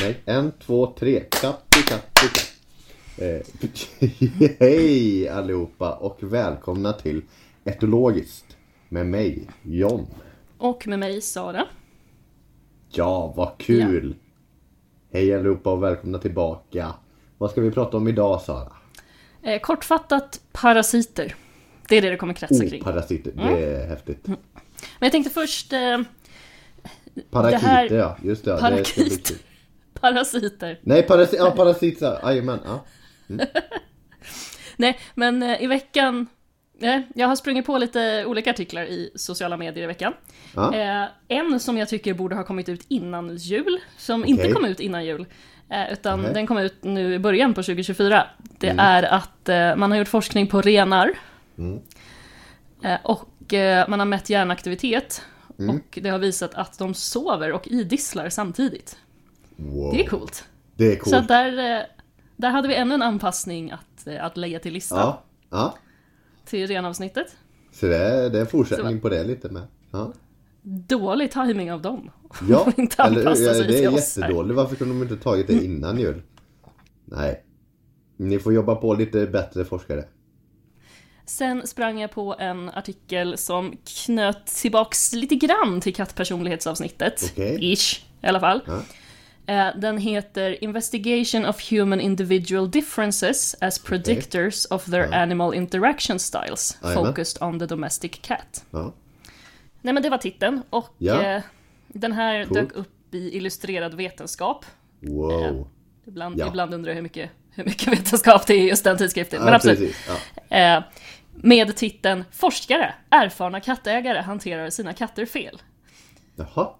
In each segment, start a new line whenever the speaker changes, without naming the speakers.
Nej, en, två, tre. Katti, katti, katt. Eh, hej allihopa och välkomna till Etologiskt med mig, John.
Och med mig Sara.
Ja, vad kul! Hej allihopa och välkomna tillbaka. Vad ska vi prata om idag Sara?
Eh, kortfattat, parasiter. Det är det det kommer kretsa
Oh,
kring.
parasiter. Det är häftigt.
Men jag tänkte först... Eh,
Parakiter,
här-
ja. Just det. ja, det
parasiter.
Nej, parasit, ja, parasit, så- jajamän. Ja.
Nej, men eh, i veckan... Eh, jag har sprungit på lite olika artiklar i sociala medier i veckan.
Ja.
Eh, en som jag tycker borde ha kommit ut innan jul, som inte
Okej.
kom ut innan jul. Utan
Nej.
den kom ut nu i början på 2024. Det är att man har gjort forskning på renar.
Mm.
Och man har mätt hjärnaktivitet.
Mm.
Och det har visat att de sover och idisslar samtidigt.
Wow.
Det är coolt.
Det är coolt.
Så där, eh, där hade vi ännu en anpassning att, eh, att lägga till listan.
Ja, ja.
Till renavsnittet.
Så det är, det är en fortsättning på det lite med. Ja,
Dålig timing av dem.
ja
inte
eller hur? Ja, det är jättedåligt. Varför kunde de inte tagit det innan jul? Nej. Ni får jobba på lite bättre forskare.
Sen sprang jag på en artikel som knöt tillbaks lite grann till kattpersonlighetsavsnittet.
Okej.
Ish, i alla fall.
Ja.
Eh, Den heter Investigation of Human Individual Differences as Predictors of their Animal Interaction Styles,
Jajamän.
focused on the domestic cat.
Ja.
Nej men det var titeln och
Ja.
eh, den här
Cool.
dök upp i Illustrerad vetenskap.
Wow.
Ibland,
Ja.
ibland undrar jag hur mycket, hur mycket vetenskap det är i just den tidskriften. Men
Ja,
absolut.
Ja.
Eh, med titeln Forskare, erfarna kattägare hanterar sina katter fel.
Jaha.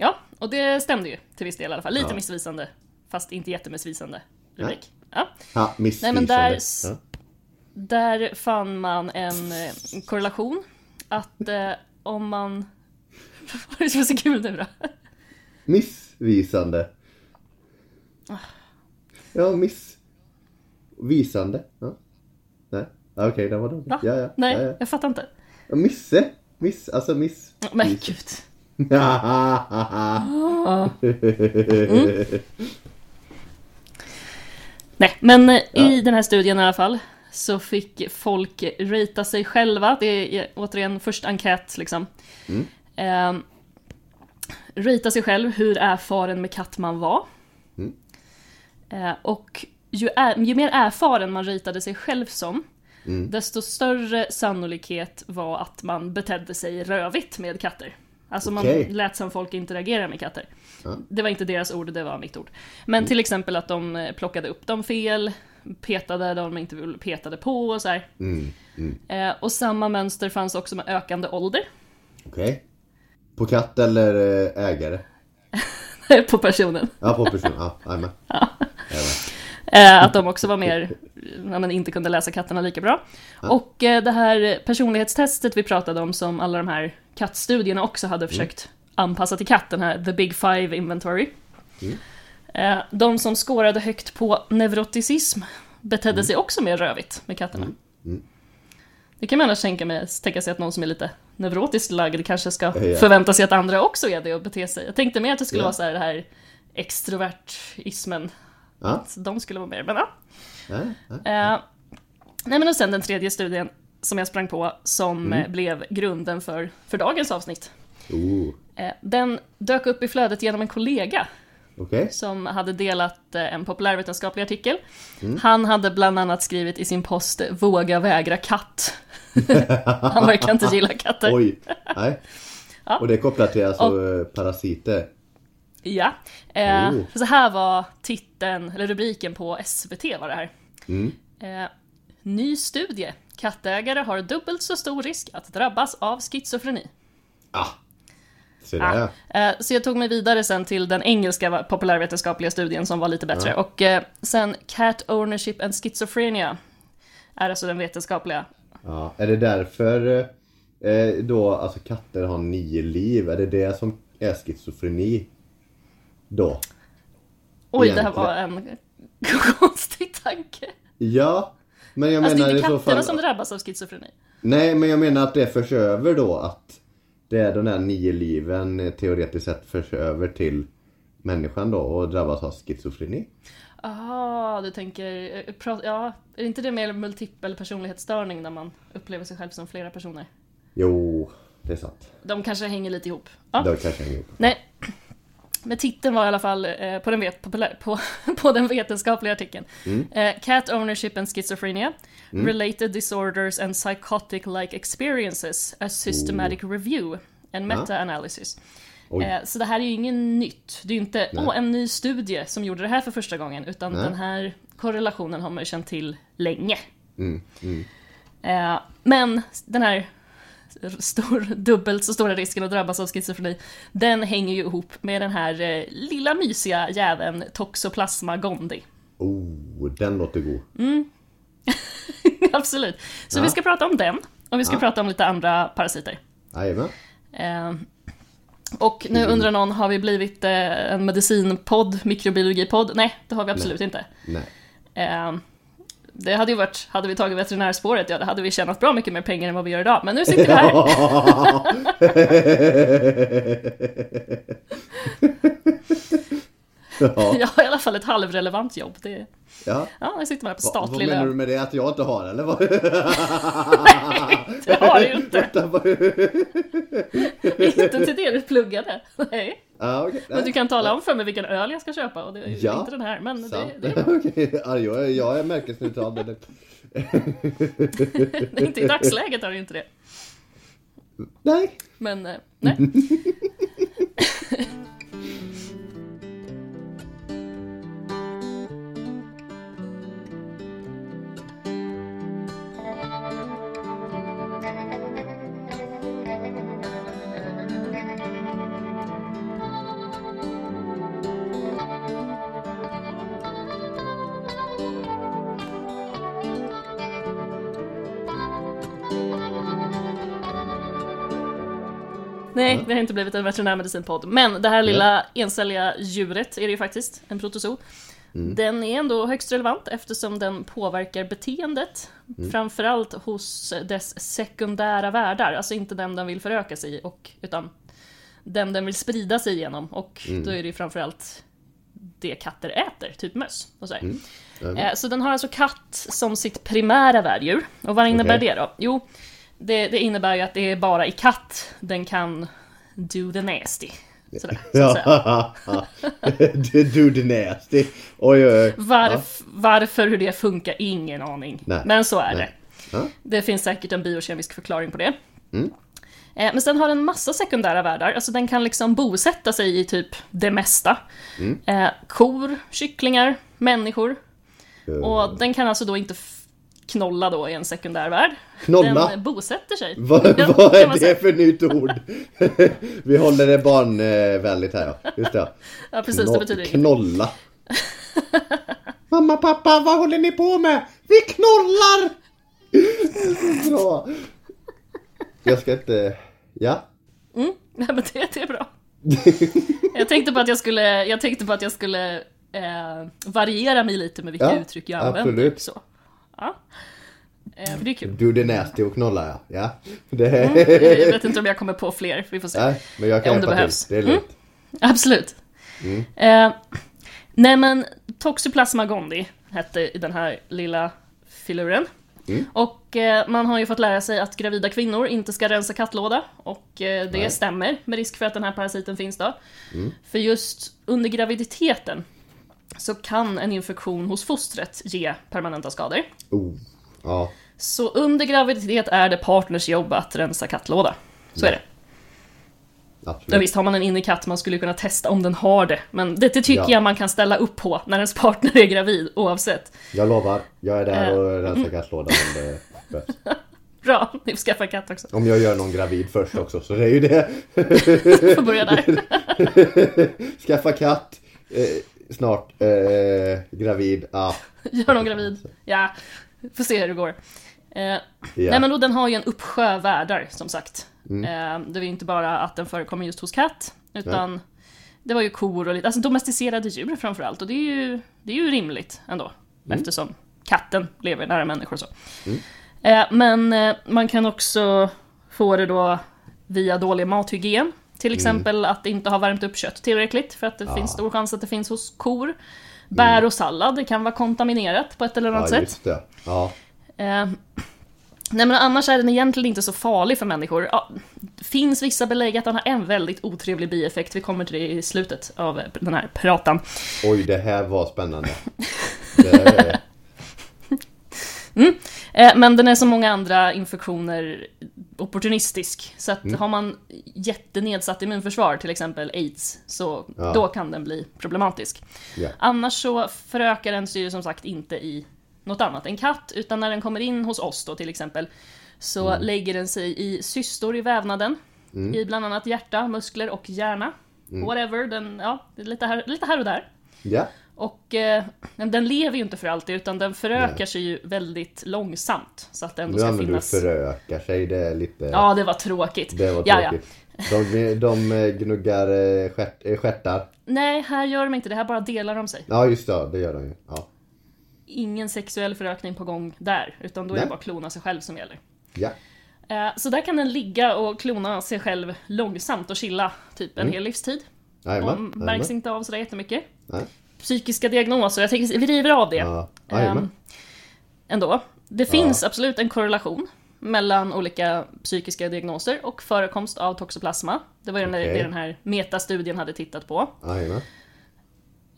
Ja, och det stämde ju till viss del i alla fall. Lite
Ja.
missvisande, fast inte jättemissvisande rubrik. Ja.
Ja, missvisande.
Nej, men där-
Ja.
Där fann man en eh, korrelation att eh, om man... Vad är det som är så kul nu då?
Missvisande. Ja, missvisande. Ja. Nej, okej, det var dåligt.
Va?
Ja, ja.
Nej,
Ja, ja.
jag fattar inte.
Misse. Miss, alltså miss.
Men gud. Nej, men eh, i den här studien i alla fall så fick folk rita sig själva. Det är återigen först enkät liksom.
Mm.
Eh, rita sig själv, hur erfaren med katt man var.
Mm.
Eh, och ju, är, ju mer erfaren man ritade sig själv som,
Mm.
desto större sannolikhet var att man betedde sig rövigt med katter. Alltså man
Okej.
lät som folk interagera med katter.
Ja.
Det var inte deras ord, det var mitt ord. Men till exempel att de eh, plockade upp dem fel, petade där de inte petade på och så här.
Mm. Mm.
Eh, och samma mönster fanns också med ökande ålder
Okej. På katt eller eh, ägare?
på personen.
Ja, på person. Ja, jajamän. Jajamän.
Eh, att de också var mer, ja, men inte kunde läsa katterna lika bra.
Ja.
Och eh, det här personlighetstestet vi pratade om som alla de här kattstudierna också hade försökt anpassa till katt, den här The Big Five Inventory.
Mm.
Eh, de som skårade högt på neuroticism betedde sig också mer rövigt med katterna.
Mm.
Det kan man annars tänka, mig, tänka sig att någon som är lite neurotiskt lagd kanske ska
Ja.
förvänta sig att andra också är det och bete sig. Jag tänkte mer att det skulle
Ja.
vara så här det här extrovertismen
Ja,
att de skulle vara mer, men ja. Eh, nej men och sen den tredje studien som jag sprang på som
Mm.
eh, blev grunden för, för dagens avsnitt.
Oh.
Eh, den dök upp i flödet genom en kollega
Okej.
som hade delat eh, en populärvetenskaplig artikel.
Mm.
Han hade bland annat skrivit i sin post “Våga vägra katt”. Han verkar inte gilla katter.
Oj. Nej.
Ja.
Och det är kopplat till alltså eh, parasiter.
Ja. Eh,
Oh.
Så här var titeln, eller rubriken på SVT var det här.
Mm.
Eh, ny studie. Kattägare har dubbelt så stor risk att drabbas av schizofreni.
Ah. Så ja.
Eh, så jag tog mig vidare sen till den engelska populärvetenskapliga studien som var lite bättre.
Ja.
Och eh, sen Cat Ownership and Schizophrenia är alltså den vetenskapliga.
ja. Är det därför eh, då alltså katter har nio liv? Är det det som är schizofreni? Då?
Oj, det här
Egentligen.
var en konstig tanke.
Ja. Men jag
Alltså det är inte katterna
fall...
som drabbas av schizofreni.
Nej, men jag menar att det förs över då att det är de där nio liven eh, teoretiskt sett förs över till människan då och drabbas av schizofreni.
Aha, du tänker... eh, Ja, är inte det mer multipel personlighetsstörning när man upplever sig själv som flera personer?
Jo, det är sant.
De kanske hänger lite ihop. Ja.
Det kanske hänger ihop.
Nej. Men titeln var i alla fall eh, på, den vet, populär, på, på den vetenskapliga artikeln. Eh, Cat ownership and schizophrenia. Related disorders and psychotic-like experiences. A systematic review. En meta-analysis. Eh, så det här är ju ingen nytt. Det är ju inte åh, en ny studie som gjorde det här för första gången. Utan
Nej.
den här korrelationen har man ju känt till länge.
Mm, mm.
Eh, men den här stor, dubbelt så stora risken att drabbas av schizofreni, den hänger ju ihop med den här eh, lilla mysiga jäveln Toxoplasma gondii.
Oh, den låter god.
Absolut. Så
Ja.
vi ska prata om den, och vi ska
Ja.
prata om lite andra parasiter.
Jajamän.
Eh, och nu undrar någon, har vi blivit eh, en medicinpodd, mikrobiologipodd? Nej, det har vi absolut inte.
Nej.
Det hade ju varit, hade vi tagit veterinärspåret, ja då hade vi tjänat bra mycket mer pengar än vad vi gör idag. Men nu sitter vi här.
ja.
Jag har i alla fall ett halvrelevant jobb. Det,
ja.
ja, jag sitter bara på
Va, vad
statlig
menar du
lön.
med det? Att jag inte har eller? Vad?
Det har du ju inte.
Vad-
inte till det du pluggade. Nej.
Ja, okej.
Men du kan tala om för mig vilken öl jag ska köpa och det är
Ja,
inte den här. Men det,
Sant.
det, är,
ja, jag, är- jag är märkesneutral. men
inte i dagsläget är det ju inte det.
Nej.
Men eh, nej. Nej, det har inte blivit en veterinärmedicinpodd. Men det här lilla encelliga djuret är det ju faktiskt, en protozoo. Den är ändå högst relevant eftersom den påverkar beteendet. Framförallt hos dess sekundära värdar, alltså inte den den vill föröka sig i, och, utan den den vill sprida sig igenom. Och då är det ju framförallt det katter äter, typ möss. Och så, här. Eh, så den har alltså katt som sitt primära värddjur. Och vad innebär
Okej.
det då? Jo, det, det innebär ju att det är bara i katt den kan do the nasty. Sådär, så att säga.
Ja, du the nasty. Oj, oj, oj.
Varf, Varför, hur det funkar, ingen aning.
Nej,
Men så är
nej.
det.
Ja.
Det finns säkert en biokemisk förklaring på det.
Mm.
Eh, Men sen har den massa sekundära värdar, alltså den kan liksom bosätta sig i typ det mesta.
Mm.
Eh, kor, kycklingar, människor.
Eh,
Och den kan alltså då inte knolla då i en sekundär värld.
Knolla?
Den bosätter sig.
Vad, vad är det för nytt ord? Vi håller det barnvänligt här ja. Just det.
Ja, precis, det
Kno-
betyder inget.
Knolla. Mamma, pappa, vad håller ni på med? Vi knollar! Så Bra. Jag ska inte... Ja.
Mm, nej, men det, det är bra. Jag tänkte på att jag skulle, jag tänkte på att jag skulle eh, variera mig lite med vilka
Ja,
uttryck jag använder.
absolut.
Så. Ja. Eh, för det är kul.
Du the nasty och knolla ja. ja. Det...
Jag vet inte om jag kommer på fler, vi får se.
Nej, men jag kan
Om det behövs.
till. Det är lugnt.
Absolut.
Mm.
Eh, nej men, Toxoplasma gondii hette den här lilla filuren.
Mm.
Och eh, man har ju fått lära sig att gravida kvinnor inte ska rensa kattlåda. Och eh, det
Nej.
stämmer, med risk för att den här parasiten finns då.
Mm.
För just under graviditeten så kan en infektion hos fostret ge permanenta skador.
Oh. Ja.
Så under graviditet är det partners jobb att rensa kattlåda. Så är det. Ja,
Absolut.
visst, har man en inne katt, man skulle kunna testa om den har det. Men det, det tycker
Ja.
jag man kan ställa upp på när ens partner är gravid, oavsett.
Jag lovar. Jag är där
Eh.
och rensar kattlådan om det behövs.
Bra, ni får skaffa katt också.
Om jag gör någon gravid först också, så det är ju det.
Får börja där.
Skaffa katt. Snart. Eh, gravid. Ah,
Gör någon gravid. Ja, får se hur det går. Eh,
ja.
Nej men då, den har ju en uppsjö värdar, som sagt.
Mm.
Eh, det är inte bara att den förekommer just hos katt, utan det var ju kor och lite, alltså domesticerade djur framförallt. Och det är ju, det är ju rimligt ändå, eftersom katten lever nära människor och så. Eh, men eh, man kan också få det då via dålig mathygien, Till exempel att inte ha värmt upp kött tillräckligt för att det finns stor chans att det finns hos kor. Bär och sallad, det kan vara kontaminerat på ett eller annat
Ja,
sätt.
Ja.
Eh, nej men annars är den egentligen inte så farlig för människor. Ja, det finns vissa belägg att den har en väldigt otrevlig bieffekt, vi kommer till det i slutet av den här pratan.
Oj, det här var spännande. Det,
Eh, Men den är som många andra infektioner opportunistisk. Så att har man jättenedsatt immunförsvar, till exempel aids, så
Ja.
då kan den bli problematisk.
ja.
Annars så förökar den sig ju som sagt inte i något annat än katt, utan när den kommer in hos oss då till exempel, så
Mm.
lägger den sig i cystor i vävnaden, i bland annat hjärta, muskler och hjärna.
Mm.
Whatever, den, ja, lite här, lite här och där.
ja.
Och eh, den lever ju inte för alltid, utan den förökar
Nej.
sig ju väldigt långsamt. Så att det ändå
Nu
ska finnas...
du förökar sig, det är lite...
Ja, det var tråkigt.
Det var
Ja, ja.
tråkigt. De, de eh, gnuggar eh, eh, stjärtar.
Nej, här gör de inte det, här bara delar de sig.
Ja, just det. Det gör de ju. Ja.
Ingen sexuell förökning på gång där, utan då är
Nej.
det bara klona sig själv som gäller.
ja.
Eh, Så där kan den ligga och klona sig själv långsamt och chilla typ en hel livstid.
Jajamän.
Och märks inte av sådär jättemycket.
Nej.
Psykiska diagnoser, jag tänker vi river av det.
Ja.
Ehm, ändå. Det finns absolut en korrelation mellan olika psykiska diagnoser och förekomst av toxoplasma. Det var ju
Okej.
det den här metastudien hade tittat på.
Jajamän.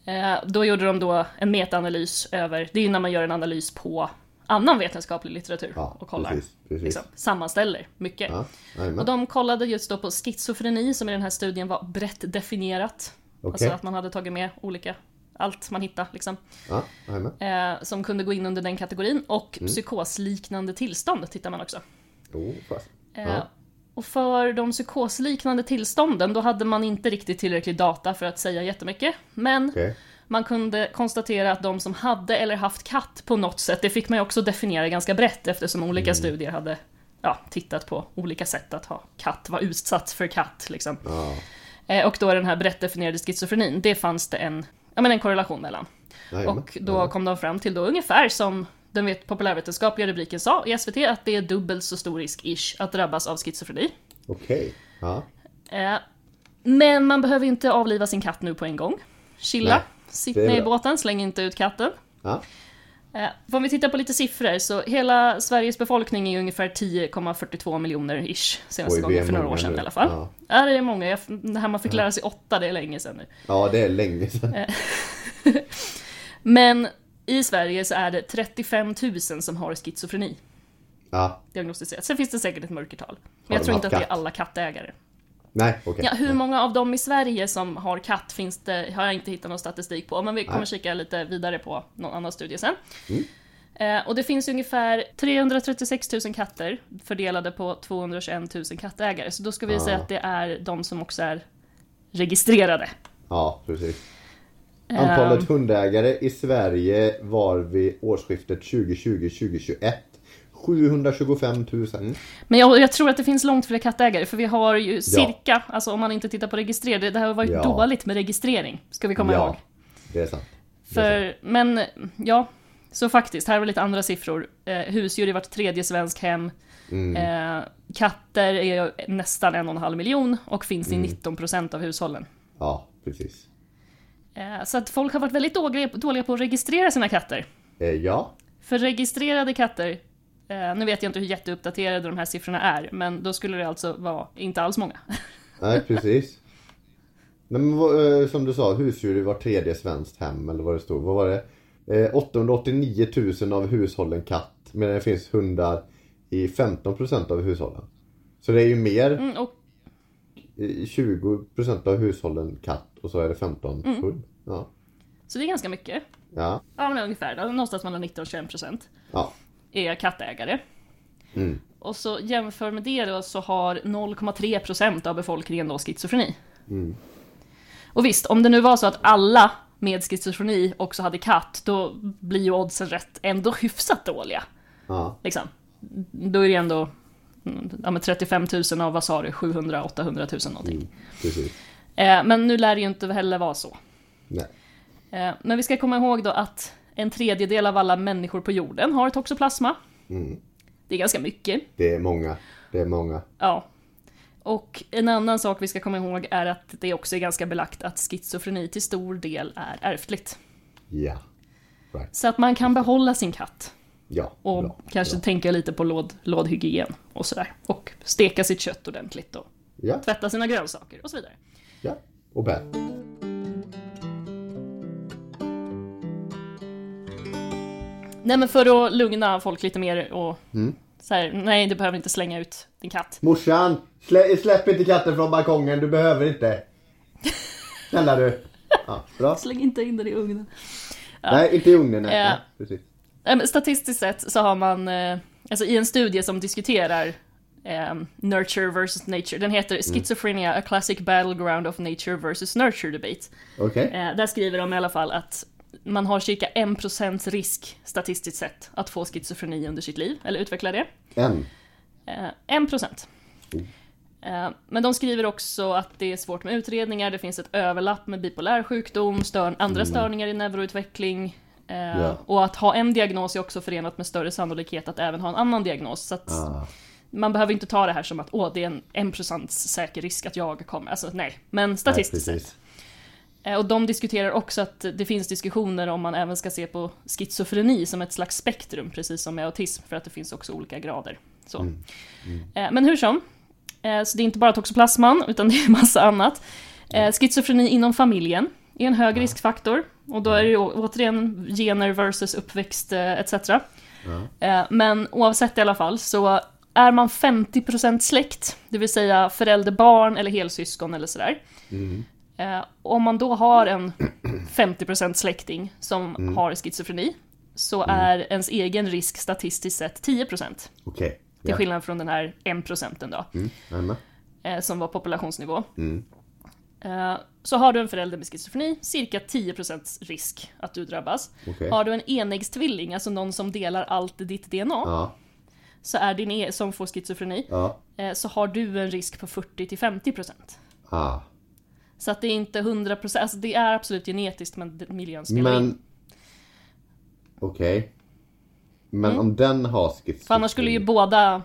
Eh, Då gjorde de då en metaanalys över, det är när man gör en analys på annan vetenskaplig litteratur
Ja,
och kollar,
precis. precis.
liksom, sammanställer mycket.
Ja,
Och de kollade just då på schizofreni som i den här studien var brett definierat.
Okej.
Alltså att man hade tagit med olika, allt man hittade liksom.
Ja.
Eh, som kunde gå in under den kategorin. Och
Mm.
psykosliknande tillstånd tittar man också.
Oh.
Eh,
Ja.
Och för de psykosliknande tillstånden, då hade man inte riktigt tillräcklig data för att säga jättemycket. Men
Okej.
man kunde konstatera att de som hade eller haft katt på något sätt, det fick man ju också definiera ganska brett eftersom olika
Mm.
studier hade ja, tittat på olika sätt att ha katt, vara utsatt för katt liksom.
Ja.
Eh, och då den här brett definierade schizofrenin, det fanns det en, ja, men en korrelation mellan.
Jajamän.
Och då kom de fram till då ungefär som den vet, populärvetenskapliga rubriken sa i SVT, att det är dubbelt så stor risk-ish att drabbas av schizofreni.
Okej. Ja.
Eh, men man behöver inte avliva sin katt nu på en gång. Chilla,
Nej,
sitt ner i båten, släng inte ut katten.
Ja.
Eh, om vi tittar på lite siffror så hela Sveriges befolkning är ungefär 10,42 miljoner ish senaste
Oj,
gången för några år sedan
nu.
i alla fall.
Ja.
Ja. det är många. Jag, det här man fick lära sig åtta, det är länge sedan nu.
ja, det är länge sedan.
Men i Sverige så är det 35 000 som har schizofreni
Ja.
diagnostiserat. Sen finns det säkert ett mörkertal. Men jag tror inte att det är alla kattägare.
Nej, okej.
Ja, hur många av dem i Sverige som har katt finns det, har jag inte hittat någon statistik på, men vi kommer
Nej.
kika lite vidare på någon annan studie sen.
Mm.
Eh, och det finns ungefär 336 000 katter fördelade på 221 000 kattägare, så då ska vi
Ah.
säga att det är de som också är registrerade.
Ja, precis.
Ehm.
Antalet hundägare i Sverige var vid årsskiftet 2020-2021 725 000.
Men jag, jag tror att det finns långt fler kattägare, för vi har ju cirka, alltså om man inte tittar på registrerade, det har varit
Ja.
dåligt med registrering, ska vi komma ihåg.
Ja, det är sant. Det är sant.
För, men ja, så faktiskt, här vi lite andra siffror. Eh, husdjur i vart tredje svensk hem.
Mm.
Eh, katter är nästan en och en halv miljon och finns
Mm.
i 19% av hushållen.
Ja, precis.
Eh, så att folk har varit väldigt dåliga, dåliga på att registrera sina katter.
Eh, ja,
För registrerade katter, eh, nu vet jag inte hur jätteuppdaterade de här siffrorna är, men då skulle det alltså vara inte alls många.
nej precis. Nej, men, vad, eh, som du sa, husdjur i var tredje svenskt hem eller vad det stod. Vad var det? Eh, 889 000 av hushållen katt. Medan det finns hundar i 15% av hushållen. Så det är ju mer
Mm, och
i 20% av hushållen katt och så är det 15
Mm.
hund. Ja.
Så det är ganska mycket.
Ja.
Ja, men ungefär. Då, någonstans mellan 19 och 21%
Ja.
Är kattägare.
Mm.
Och så jämför med det då så har 0,3% av befolkningen då schizofreni.
Mm.
Och visst, om det nu var så att alla med schizofreni också hade katt, då blir ju oddsen rätt ändå hyfsat dåliga.
Ja.
Liksom. Då är det ändå mm, ja, men 35 000 av vad sa du, 700-800 000 någonting.
Mm.
Eh, men nu lär det ju inte heller vara så. Eh, men vi ska komma ihåg då att en tredjedel av alla människor på jorden har toxoplasma.
Mm.
Det är ganska mycket.
Det är många. Det är många.
Ja. Och en annan sak vi ska komma ihåg är att det också är ganska belagt att schizofreni till stor del är ärftligt.
Ja. Right.
Så att man kan behålla sin katt.
Ja.
Och
bra,
kanske
bra.
tänka lite på låd, lådhygien och sådär. Och steka sitt kött ordentligt och
Ja.
tvätta sina grönsaker och så vidare.
Ja. Och bär.
Nej men för att lugna folk lite mer och
Mm.
så här, nej du behöver inte slänga ut din katt.
Morsan, slä, släpp inte katten från balkongen, du behöver inte. Snälla du. Ja, bra.
Släng inte in den i ugnen.
Nej, inte i ugnen. Nej.
Ja.
Nej, precis.
Statistiskt sett så har man, eh, alltså i en studie som diskuterar eh, nurture versus nature, den heter Schizophrenia, a classic battleground of nature versus nurture debate.
Okej.
Eh, där skriver de i alla fall att man har cirka 1% risk statistiskt sett att få schizofreni under sitt liv, eller utveckla det.
En.
Eh, 1%. Eh, Men de skriver också att det är svårt med utredningar, det finns ett överlapp med bipolär sjukdom, stör, andra störningar i neuroutveckling.
Ja.
Och att ha en diagnos är också förenat med större sannolikhet att även ha en annan diagnos. Så att
Ah.
man behöver inte ta det här som att åh, det är en 1% säker risk att jag kommer. Alltså nej, men statistiskt sett. Eh, Och de diskuterar också att det finns diskussioner om man även ska se på schizofreni som ett slags spektrum, precis som med autism, för att det finns också olika grader. Så.
Mm.
Eh, Men hur som, eh, så det är inte bara toxoplasman, utan det är massa annat. Eh, Schizofreni inom familjen är en hög riskfaktor, och då är det ju återigen gener versus uppväxt etc. Eh, Men oavsett i alla fall, så är man 50% släkt, det vill säga förälder, barn eller helsyskon eller sådär,
Mm.
Eh, om man då har en 50% släkting som har schizofreni så är ens egen risk statistiskt sett 10%
Okej.
till
Ja.
skillnad från den här 1% då,
Mm.
Eh, som var populationsnivå.
Mm.
Eh, så har du en förälder med schizofreni, cirka 10% risk att du drabbas.
Okej.
Har du en enäggstvilling, alltså någon som delar allt ditt DNA,
Ja.
så är din e- som får schizofreni,
Ja.
eh, så har du en risk på 40-50%.
Ah.
Så att det är inte 100%, alltså det är absolut genetiskt men miljön spelar in.
Men... Okej. Men om den har schizofreni.
Mm. För annars skulle ju båda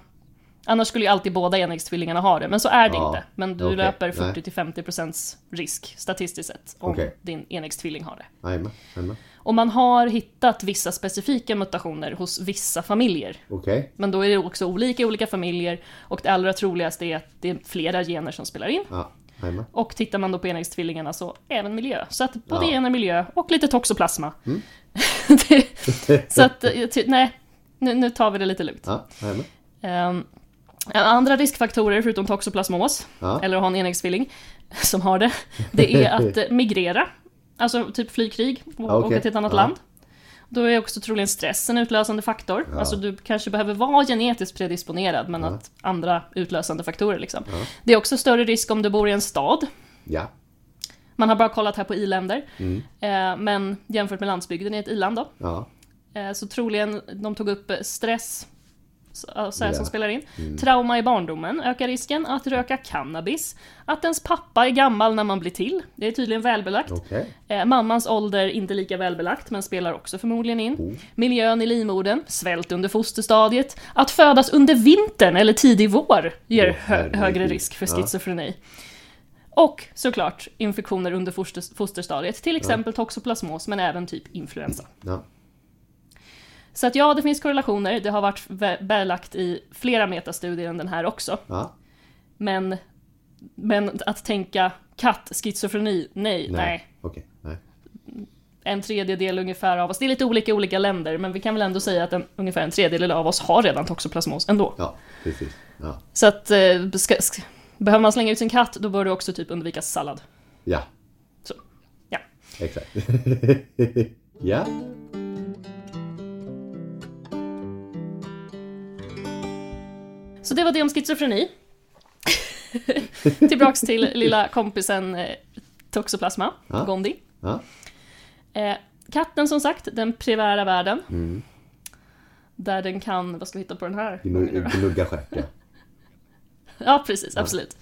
Annars skulle ju alltid båda enäggstvillingarna ha det, men så är det
Ja,
inte. Men du
okej,
löper
nej.
40-50% risk statistiskt sett om
Okej.
din enäggstvilling har det.
Jajamän. Jajamän.
Och man har hittat vissa specifika mutationer hos vissa familjer.
Okej.
Men då är det också olika i olika familjer och det allra troligaste är att det är flera gener som spelar in.
Ja. Jajamän.
Och tittar man då på enäggstvillingarna så även miljö. Så att både
Ja.
gener, miljö och lite toxoplasma. det, så att, eh, nej, nu, nu tar vi det lite lugnt.
Ja.
Ehm, andra riskfaktorer förutom toxoplasmos,
Ja.
eller att ha en enäggstvilling som har det, det är att eh, migrera. Alltså typ flygkrig och
okej.
åka till ett annat
Ja.
land. Då är också troligen stress en utlösande faktor.
Ja.
Alltså du kanske behöver vara genetiskt predisponerad men
Ja.
att andra utlösande faktorer liksom.
Ja.
Det är också större risk om du bor i en stad.
Ja.
Man har bara kollat här på i-länder.
Mm.
Eh, men jämfört med landsbygden i ett i-land då.
Ja.
Eh, Så troligen, de tog upp stress, så ja, så här
Ja.
som spelar in. Trauma i barndomen ökar risken. Att röka cannabis. Att ens pappa är gammal när man blir till. Det är tydligen välbelagt.
Okej.
Eh, mammans ålder inte lika välbelagt, men spelar också förmodligen in.
Oh.
Miljön i livmodern, svält under fosterstadiet. Att födas under vintern eller tidig vår ger
Åh,
hö- högre risk för
Ja.
schizofreni. Och såklart infektioner under foster, fosterstadiet, till exempel toxoplasmos, men även typ influensa.
Ja.
Så att ja, det finns korrelationer. Det har varit belagt i flera metastudier än den här också.
Ja.
Men, men att tänka katt, schizofreni, nej, nej.
Okej. Nej.
En tredjedel ungefär av oss, det är lite olika i olika länder, men vi kan väl ändå säga att en, ungefär en tredjedel av oss har redan toxoplasmos ändå.
Ja. Precis. Ja.
Så att, eh, ska, ska, behöver man slänga ut sin katt, då bör du också typ undvika sallad.
Ja.
Så, ja.
Exakt. ja.
Så det var det om schizofreni. Tillbaks till lilla kompisen eh, Toxoplasma,
Ja.
Gondi.
Ja.
Eh, katten som sagt, den primära världen.
Mm.
Där den kan, vad ska vi hitta på den här?
Gnu- Gnugga stjärt, ja.
Ja, precis, absolut.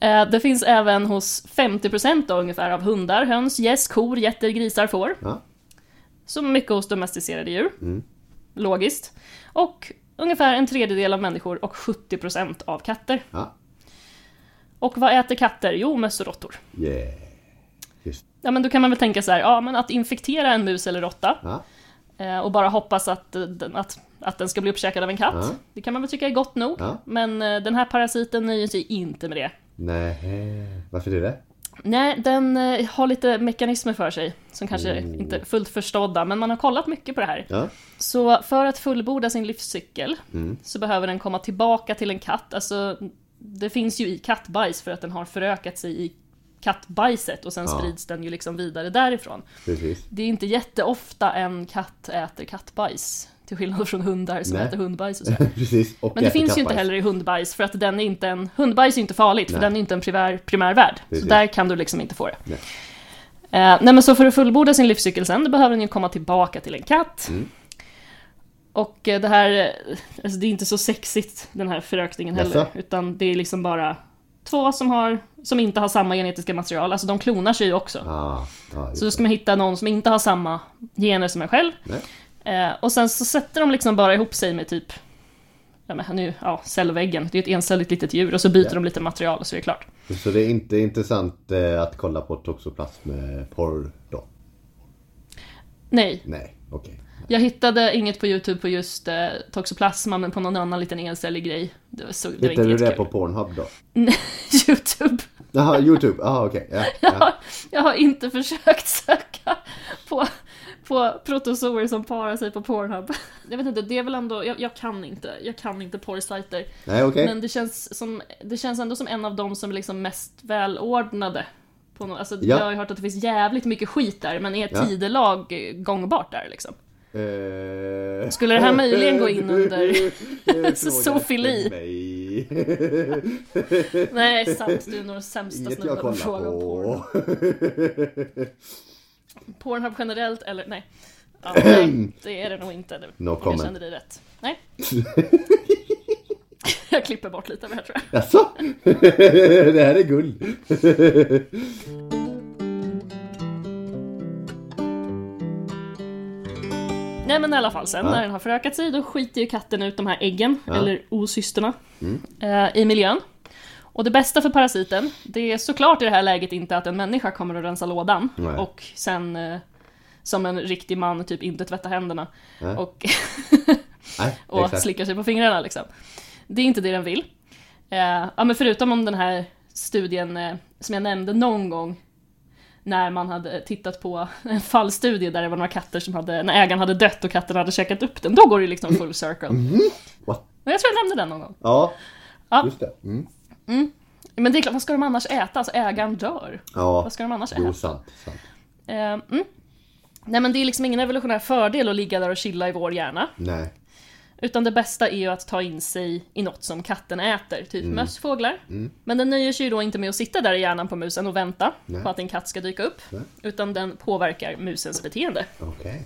Eh, det finns även hos 50% då, ungefär av hundar, höns, gäss, kor, getter, grisar, får.
Ja.
Så mycket hos domesticerade djur.
Mm.
Logiskt. Och ungefär en tredjedel av människor och 70% av katter.
Ja.
Och vad äter katter? Jo, möss och råttor.
Yeah. Just.
Ja, men då kan man väl tänka så här, ja men att infektera en mus eller råtta
Ja.
eh, och bara hoppas att, eh, att, att den ska bli uppkäkad av en katt.
Ja.
Det kan man väl tycka är gott nog. Men eh, den här parasiten nöjer sig inte med det.
Nej, varför är det?
Nej, den eh, har lite mekanismer för sig som kanske
Oh.
inte är fullt förstådda, men man har kollat mycket på det här.
Ja.
Så för att fullborda sin livscykel
Mm.
så behöver den komma tillbaka till en katt. Alltså, det finns ju i kattbajs för att den har förökat sig i kattbajset och sen
Ja.
sprids den ju liksom vidare därifrån.
Precis.
Det är inte jätteofta en katt äter kattbajs. Till skillnad från hundar som
Nej.
äter hundbajs och så.
Precis. Och
Men det finns ju inte
kattbajs.
heller i hundbajs för att den är inte en... Hundbajs är inte farligt för
Nej.
den är inte en primär, primärvärd. Så
Precis.
där kan du liksom inte få det.
Nej.
Eh, nej men så för att fullborda sin livscykel sen, då behöver den ju komma tillbaka till en katt.
Mm.
Och eh, det här, eh, alltså det är inte så sexigt den här förökningen heller.
Jaså?
Utan det är liksom bara två som, har, som inte har samma genetiska material. Alltså de klonar sig ju också.
Ah, just
Så då ska man hitta någon som inte har samma gener som en själv. Eh, och sen så sätter de liksom bara ihop sig med typ ja, men nu, ja, cellväggen. Det är ett encelligt litet djur och så byter
Ja.
de lite material och så är det klart.
Så det är inte intressant eh, att kolla på toxoplasm med porr då?
Nej,
Nej, okej.
Jag hittade inget på YouTube på just eh, toxoplasma men på någon annan liten encellig grej. Det var, så, det var
Hittade
inte
du det på Pornhub då?
YouTube.
Jaha, Youtube. Jaha, okej. Ja,
Jag
ja.
har, jag har inte försökt söka på, på protozoer som parar sig på Pornhub. Jag vet inte, det är väl ändå, jag, jag kan inte, jag kan inte porrsajter.
Nej, okej.
Men det känns, som, det känns ändå som en av de som är liksom mest välordnade. På no, alltså,
Ja.
Jag har ju hört att det finns jävligt mycket skit där, men är
Ja.
tidelag gångbart där liksom?
Eh,
Skulle det här möjligen gå in under zoofili?
mig.
Nej, sant. Du är nog den sämsta snubben att fråga om porn.
på.
Pornhub generellt, eller nej. Ja, nej, det är det nog inte.
No
jag
comment.
kände dig rätt. Nej. jag klipper bort lite av det här tror jag.
Jaså? Det här är guld.
Nej men i alla fall sen
Ja.
när den har förökat sig då skiter ju katten ut de här äggen,
Ja. Mm.
eller osysterna, eh, i miljön. Och det bästa för parasiten, det är såklart i det här läget inte att en människa kommer att rensa lådan
Nej.
och sen eh, som en riktig man typ inte tvätta händerna
Nej.
och, och slicka sig på fingrarna liksom. Det är inte det den vill. Eh, ja men förutom om den här studien som jag nämnde någon gång när man hade tittat på en fallstudie där det var några katter som hade, när ägaren hade dött och katten hade käkat upp den, då går det liksom full circle.
What?
Men jag tror jag nämnde den någon gång.
Ja,
Ja.
just det. Mm.
Men det är klart, vad ska de annars äta? Alltså ägaren dör.
Ja,
Vad ska de annars äta?
jo sant. sant.
Eh, mm. Nej men det är liksom ingen evolutionär fördel att ligga där och chilla i vår hjärna.
Nej.
Utan det bästa är ju att ta in sig i något som katten äter, typ
Mm.
möss, fåglar. Men den nöjer sig ju då inte med att sitta där i hjärnan på musen och vänta
Nej.
på att en katt ska dyka upp.
Nej.
Utan den påverkar musens beteende.
Okej.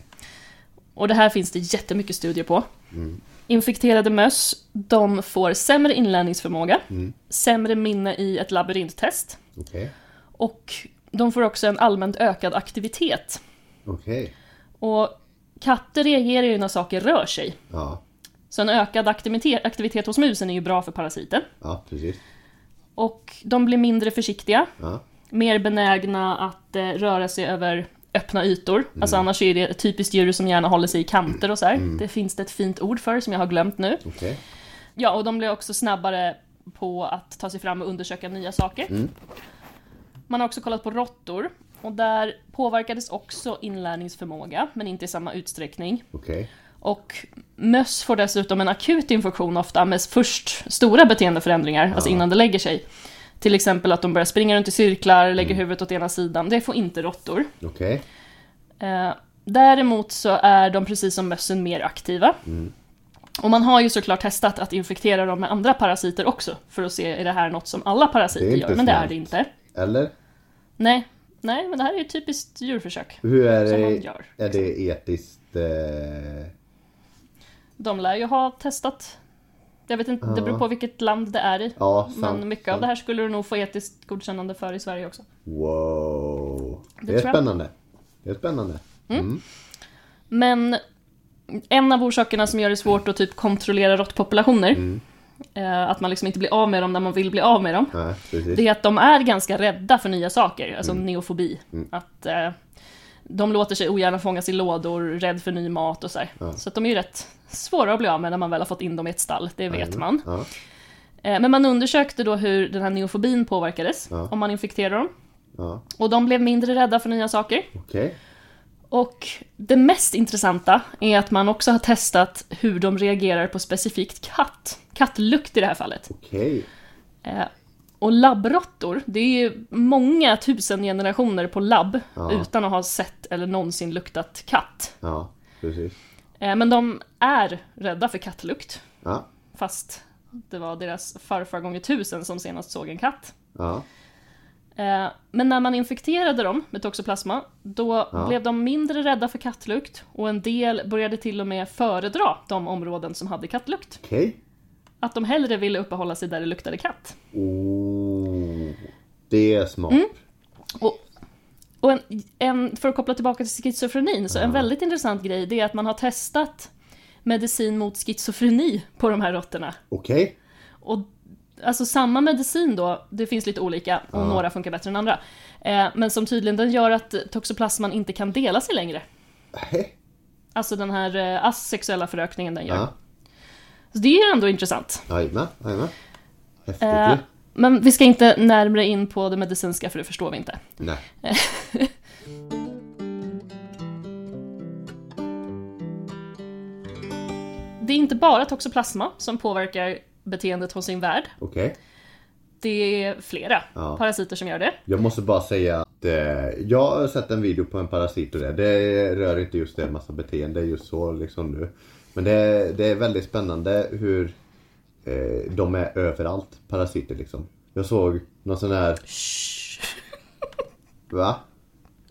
Och det här finns det jättemycket studier på.
Mm.
Infekterade möss, de får sämre inlärningsförmåga,
Mm.
sämre minne i ett labyrinttest
Okej.
och de får också en allmänt ökad aktivitet.
Okej.
Och katter reagerar ju när saker rör sig.
Ja.
Så en ökad aktivitet, aktivitet hos musen är ju bra för parasiten.
Ja, precis.
Och de blir mindre försiktiga,
Ja.
mer benägna att eh, röra sig över öppna ytor.
Mm.
Alltså annars är det ett typiskt djur som gärna håller sig i kanter och så här. Det finns det ett fint ord för som jag har glömt nu.
Okej.
Ja, och de blir också snabbare på att ta sig fram och undersöka nya saker.
Mm.
Man har också kollat på råttor. Och där påverkades också inlärningsförmåga, men inte i samma utsträckning.
Okej.
Och möss får dessutom en akut infektion ofta med först stora beteendeförändringar, alltså innan det lägger sig. Till exempel att de börjar springa runt i cirklar, lägger huvudet åt ena sidan. Det får inte råttor.
Okej.
Eh, däremot så är de precis som mössen mer aktiva. Och man har ju såklart testat att infektera dem med andra parasiter också, för att se är det här något som alla parasiter gör, men det är det inte.
Eller?
Nej, nej, men det här är ju typiskt djurförsök.
Hur är
Som man
det,
gör.
är det etiskt? Eh...
De lär ju ha testat. Jag vet inte, det beror på vilket land det är i.
Ja, sant.
Men mycket av det här skulle du nog få etiskt godkännande för i Sverige också.
Wow. Det,
Det
är spännande. Det är spännande. Mm.
Men en av orsakerna som gör det svårt att typ kontrollera råttpopulationer eh, att man liksom inte blir av med dem när man vill bli av med dem.
Precis.
Det är att de är ganska rädda för nya saker, alltså neofobi. Att eh, de låter sig ogärna fångas i lådor, rädd för ny mat och så här. Så att de är ju rätt svåra att bli av med när man väl har fått in dem i ett stall, det vet man.
Ja.
Eh, men man undersökte då hur den här neofobin påverkades,
Ja.
om man infekterade dem.
Ja.
Och de blev mindre rädda för nya saker.
Okej.
Och det mest intressanta är att man också har testat hur de reagerar på specifikt katt. Kattlukt i det här fallet.
Okej.
Och labbråttor, det är ju många tusen generationer på labb
Ja.
utan att ha sett eller någonsin luktat katt.
Ja, precis.
Eh, men de är rädda för kattlukt,
Ja.
fast det var deras farfar gånger tusen som senast såg en katt.
Ja.
Eh, Men när man infekterade dem med toxoplasma, då
Ja.
blev de mindre rädda för kattlukt och en del började till och med föredra de områden som hade kattlukt.
Okej.
Att de hellre ville uppehålla sig där det luktade katt.
Oh. Det är smart.
Mm. Och, och en, en, för att koppla tillbaka till schizofrenin, så en väldigt intressant grej det är att man har testat medicin mot schizofreni på de här råttorna.
Okej.
Och alltså samma medicin då, det finns lite olika och
Ja.
några funkar bättre än andra. Eh, men som tydligen den gör att toxoplasman inte kan dela sig längre.
Hä?
Alltså den här eh, asexuella förökningen den gör.
Ja.
Så det är ändå intressant.
Jajamän. Jajamän. Häftigt
Eh,
ju.
men vi ska inte närmare in på det medicinska för det förstår vi inte.
Nej.
Det är inte bara toxoplasma som påverkar beteendet hos sin värld.
Okej.
Det är flera
Ja.
parasiter som gör det.
Jag måste bara säga att eh, jag har sett en video på en parasit och det. Det rör inte just det massa beteende just så liksom nu. Men det, det är väldigt spännande hur eh, de är överallt, parasiter liksom. Jag såg någon sån här,
Shh.
va?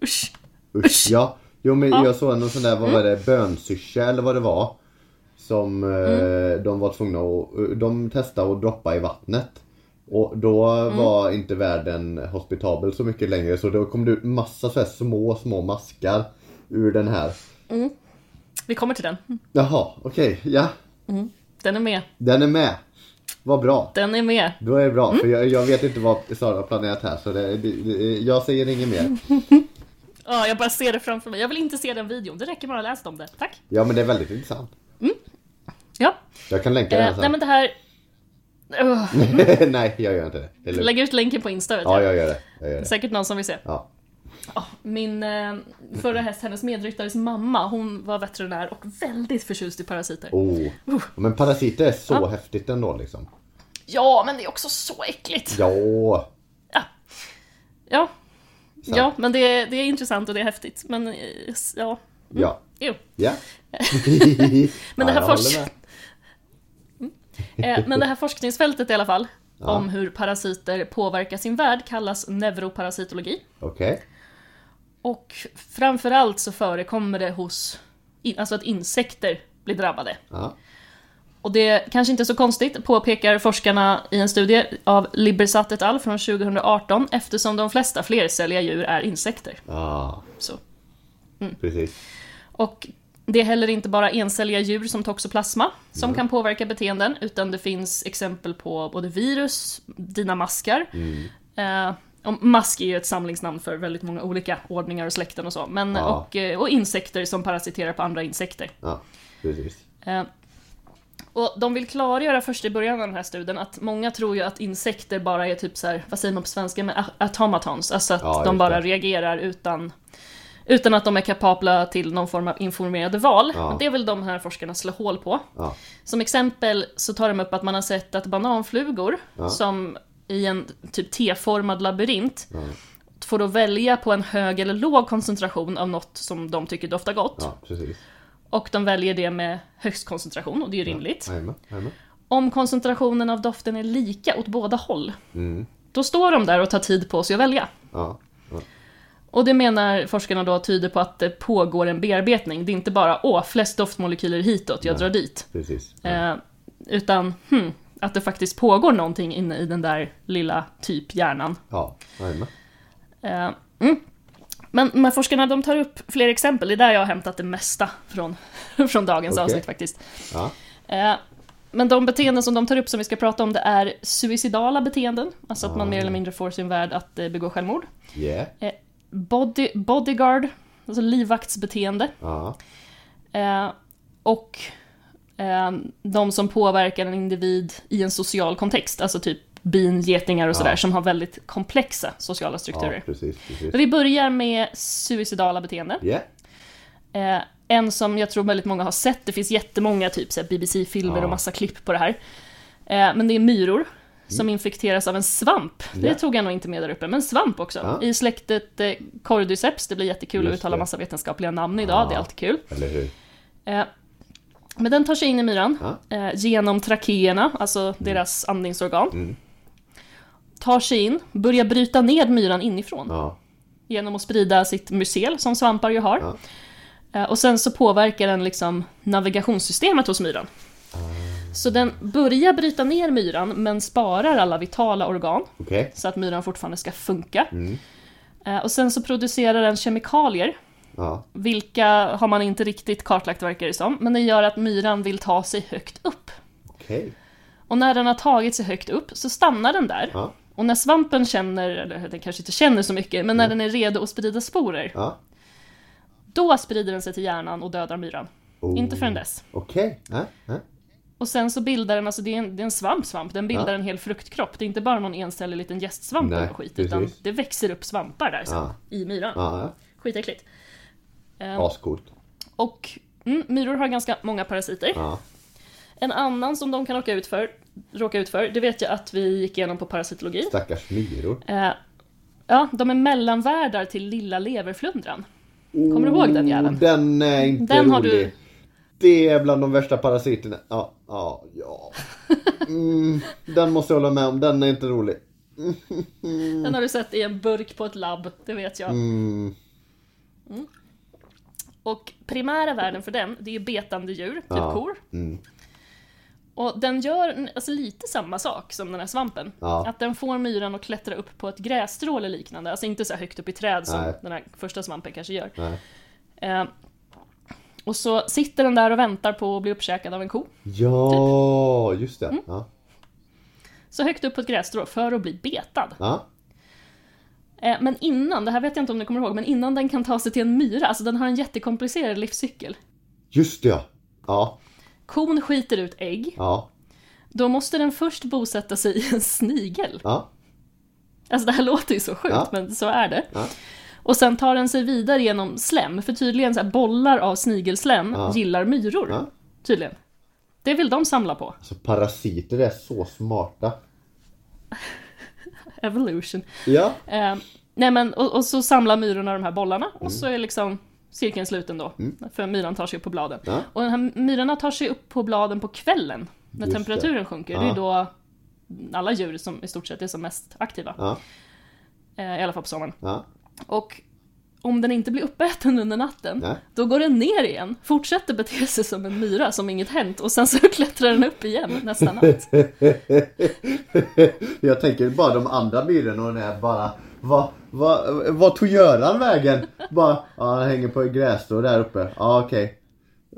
Usch.
Usch, ja. Jo men
Ja.
jag såg någon sån där, vad var det, bönsyrsa eller vad det var. Som eh, de var tvungna att, de testade att droppa i vattnet. Och då var inte världen hospitabel så mycket längre så då kom det ut massa så små, små maskar ur den här.
Vi kommer till den.
Jaha, okej, ja.
Den är med.
Den är med. Vad bra.
Den är med.
Då är det bra, för jag, jag vet inte vad Sara har planerat här så det, det, det, jag säger inget mer.
Ja, jag bara ser det framför mig. Jag vill inte se den videon. Det räcker bara att läsa om det. Tack.
Ja men det är väldigt intressant.
Ja.
Jag kan länka den
Eh, nej
sen.
men det här... Ugh.
Nej, jag gör inte det. det.
Lägg ut länken på Insta vet
Ja,
jag.
jag gör det. Jag gör det.
Säkert någon som vill se.
Ja.
Ja, Min eh, förra häst, hennes medryttares mamma, hon var veterinär och väldigt förtjust i parasiter.
Oh. Men parasiter är så
Ja.
häftigt ändå liksom.
Ja, men det är också så äckligt.
Ja.
Ja,
Sant.
ja men det är, det är intressant och det är häftigt. Men eh, ja,
Ja.
jo.
Ja.
Men det här
ja, håller med.
Eh, men det här forskningsfältet i alla fall,
Ja.
om hur parasiter påverkar sin värld, kallas neuroparasitologi.
Okej.
Och framförallt så förekommer det hos, alltså att insekter blir drabbade.
Ja.
Och det kanske inte är så konstigt, påpekar forskarna i en studie av Libersat et al. från 2018, eftersom de flesta flercelliga djur är insekter.
Ja.
Så.
Precis.
Och det är heller inte bara encelliga djur som toxoplasma som kan påverka beteenden, utan det finns exempel på både virus, dina maskar. Eh, och mask är ju ett samlingsnamn för väldigt många olika ordningar och släkten och så, men,
Ja.
och, eh, och insekter som parasiterar på andra insekter.
Ja. Precis.
Eh, och de vill klargöra först i början av den här studien att många tror ju att insekter bara är typ så här, vad säger man på svenska, med a- automatons, alltså att
Ja,
de bara
det.
reagerar utan, utan att de är kapabla till någon form av informerade val.
Ja.
Men det vill de här forskarna slå hål på.
Ja.
Som exempel så tar de upp att man har sett att bananflugor som i en typ T-formad labyrint
Ja.
får då välja på en hög eller låg koncentration av något som de tycker doftar gott.
Ja. Precis.
Och de väljer det med högst koncentration, och det är ju rimligt.
Jajamän. Jajamän.
Om koncentrationen av doften är lika åt båda håll,
Mm.
då står de där och tar tid på sig att välja.
Ja. Ja.
Och det menar forskarna då tyder på att det pågår en bearbetning. Det är inte bara åh, flest doftmolekyler hitåt, jag
Nej.
drar dit.
Precis. Ja.
Eh, utan, hmm, att det faktiskt pågår någonting inne i den där lilla typ hjärnan.
Ja. Jajamän.
Eh, mm. Men här forskarna de tar upp fler exempel, det är där jag har hämtat det mesta från, från dagens
Okej.
avsnitt faktiskt.
Ja.
Eh, men de beteenden som de tar upp som vi ska prata om det är suicidala beteenden, alltså att man
Ah.
mer eller mindre får sin värld att eh, begå självmord.
Yeah.
Body, bodyguard, alltså livvaktsbeteende.
Ja.
Eh, och de som påverkar en individ i en social kontext, alltså typ bin, getingar och sådär,
Ja.
som har väldigt komplexa sociala
ja,
strukturer.
precis. precis.
Men vi börjar med suicidala beteenden.
Yeah.
Eh, en som jag tror väldigt många har sett, det finns jättemånga typ BBC-filmer
Ja.
och massa klipp på det här. Eh, men det är myror som infekteras av en svamp. Det
Mm. Ja.
tog jag nog inte med där uppe, men svamp också.
Ja.
I släktet eh, Cordyceps, det blir jättekul att
Just
uttala
det.
massa vetenskapliga namn idag,
Ja.
det är alltid kul. Men den tar sig in i myran
Ja.
eh, genom trakéerna, alltså deras andningsorgan.
Mm.
Tar sig in, börjar bryta ned myran inifrån
Ja.
genom att sprida sitt mycel som svampar ju har.
Ja.
Eh, Och sen så påverkar den liksom navigationssystemet hos myran. Så den börjar bryta ner myran men sparar alla vitala organ
Okej.
så att myran fortfarande ska funka.
Mm.
Eh, Och sen så producerar den kemikalier,
Ja.
vilka har man inte riktigt kartlagt verkar det som, men det gör att myran vill ta sig högt upp.
Okej.
Och när den har tagit sig högt upp så stannar den där.
Ja.
Och när svampen känner, eller den kanske inte känner så mycket, men när den är redo att sprida sporer,
Ja.
då sprider den sig till hjärnan och dödar myran.
Oh.
Inte förrän dess.
Okej. Ja. Ja.
Och sen så bildar den, alltså det är en, det är en svamp-svamp, den bildar
Ja.
en hel fruktkropp. Det är inte bara någon encellig liten gästsvamp eller skit, utan det växer upp svampar där sen, i myran.
Ja.
Skitäckligt. Ehm,
Ascoolt.
Och mm, myror har ganska många parasiter.
Ja.
En annan som de kan råka ut för, råka ut för, det vet jag att vi gick igenom på parasitologi.
Stackars myror.
Eh, ja, de är mellanvärdar till lilla leverflundran. Kommer du ihåg den jäveln?
Oh, Den är inte
Den
rolig.
har du-
Det är bland de värsta parasiterna. Ja, ja, ja. Mm, den måste jag hålla med om. Den är inte rolig.
Den har du sett i en burk på ett labb, det vet jag.
Mm,
Och primära värden för den, det är ju betande djur, typ
Ja.
kor.
mm,
Och den gör alltså, lite samma sak som den här svampen.
Ja.
Att den får myran att klättra upp på ett grässtrå eller liknande. Alltså inte så högt upp i träd som
Nej.
den här första svampen kanske gör. Eh, och så sitter den där och väntar på att bli uppkäkad av en ko.
Ja,
Typ.
just det.
Mm.
Ja.
Så högt upp på ett grässtrå för att bli betad.
Ja.
Eh, men innan, det här vet jag inte om ni kommer ihåg, men innan den kan ta sig till en myra, alltså den har en jättekomplicerad livscykel.
Just det, ja. Ja,
Kon skiter ut ägg,
ja,
då måste den först bosätta sig i en snigel.
ja.
Alltså det här låter ju så sjukt,
Ja.
men så är det.
Ja.
Och sen tar den sig vidare genom slem, för tydligen så bollar av snigelslem
Ja.
gillar myror.
Ja.
Tydligen. Det vill de samla på.
Alltså parasiter är så smarta.
Evolution.
Ja.
Eh, nej men, och, och så samlar myrorna de här bollarna,
Mm.
och så är liksom cirkeln sluten då. För myran tar sig upp på bladen.
Ja.
Och de här myrorna tar sig upp på bladen på kvällen, när
Just
temperaturen sjunker.
Ja.
Det är då alla djur som i stort sett är som mest aktiva.
Ja.
Eh, I alla fall på sommaren. Och om den inte blir uppäten under natten,
Nej.
då går den ner igen, fortsätter bete sig som en myra som inget hänt och sen så klättrar den upp igen nästa natt.
Jag tänker bara de andra myrorna och den är bara vad, vad, vad tog Göran vägen? Bara, ja, han hänger på grässtrå där uppe. Ja okej.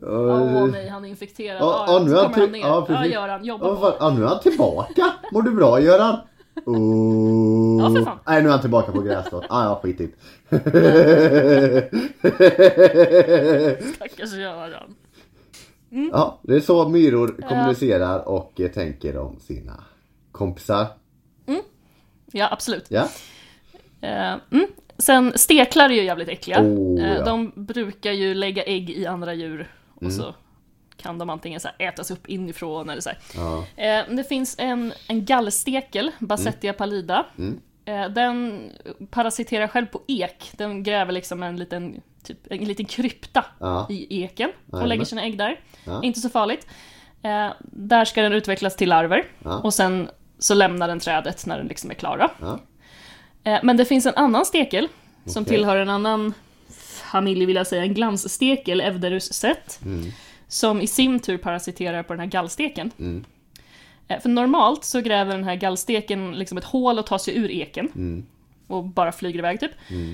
Åh nej, han är infekterad.
Ja,
Ja,
ja,
ja,
nu
så kommer
han
ner.
ja,
Ja,
precis.
Göran, jobba
Ja,
på.
ja, nu är han tillbaka. Mår du bra Göran? Oh.
Ja, för fan.
Nej nu är han tillbaka på grässtrået. Ah, ja skitigt.
Stackars Göran.
ja, det är så myror kommunicerar och eh, tänker om sina kompisar.
Ja, absolut.
Ja.
Eh, mm. Sen steklar är ju jävligt äckliga.
Oh,
Eh,
ja. Mm.
De brukar ju lägga ägg i andra djur och så kan de antingen så ätas upp inifrån eller så.
Ja.
Det finns en, en gallstekel, Bassettia
Mm.
pallida. Eh, Den parasiterar själv på ek. Den gräver liksom en liten, typ, en liten krypta
Ja.
i eken och lägger sina ägg där.
Ja.
Inte så farligt. Eh, Där ska den utvecklas till larver
Ja.
och sen så lämnar den trädet när den liksom är klar. Eh, Men det finns en annan stekel som
Okej.
tillhör en annan familj vill jag säga, en glansstekel, Evderus sett.
Mm.
Som i sin tur parasiterar på den här gallsteken.
Mm.
Eh, För normalt så gräver den här gallsteken liksom ett hål och tar sig ur eken.
Mm.
Och bara flyger iväg typ.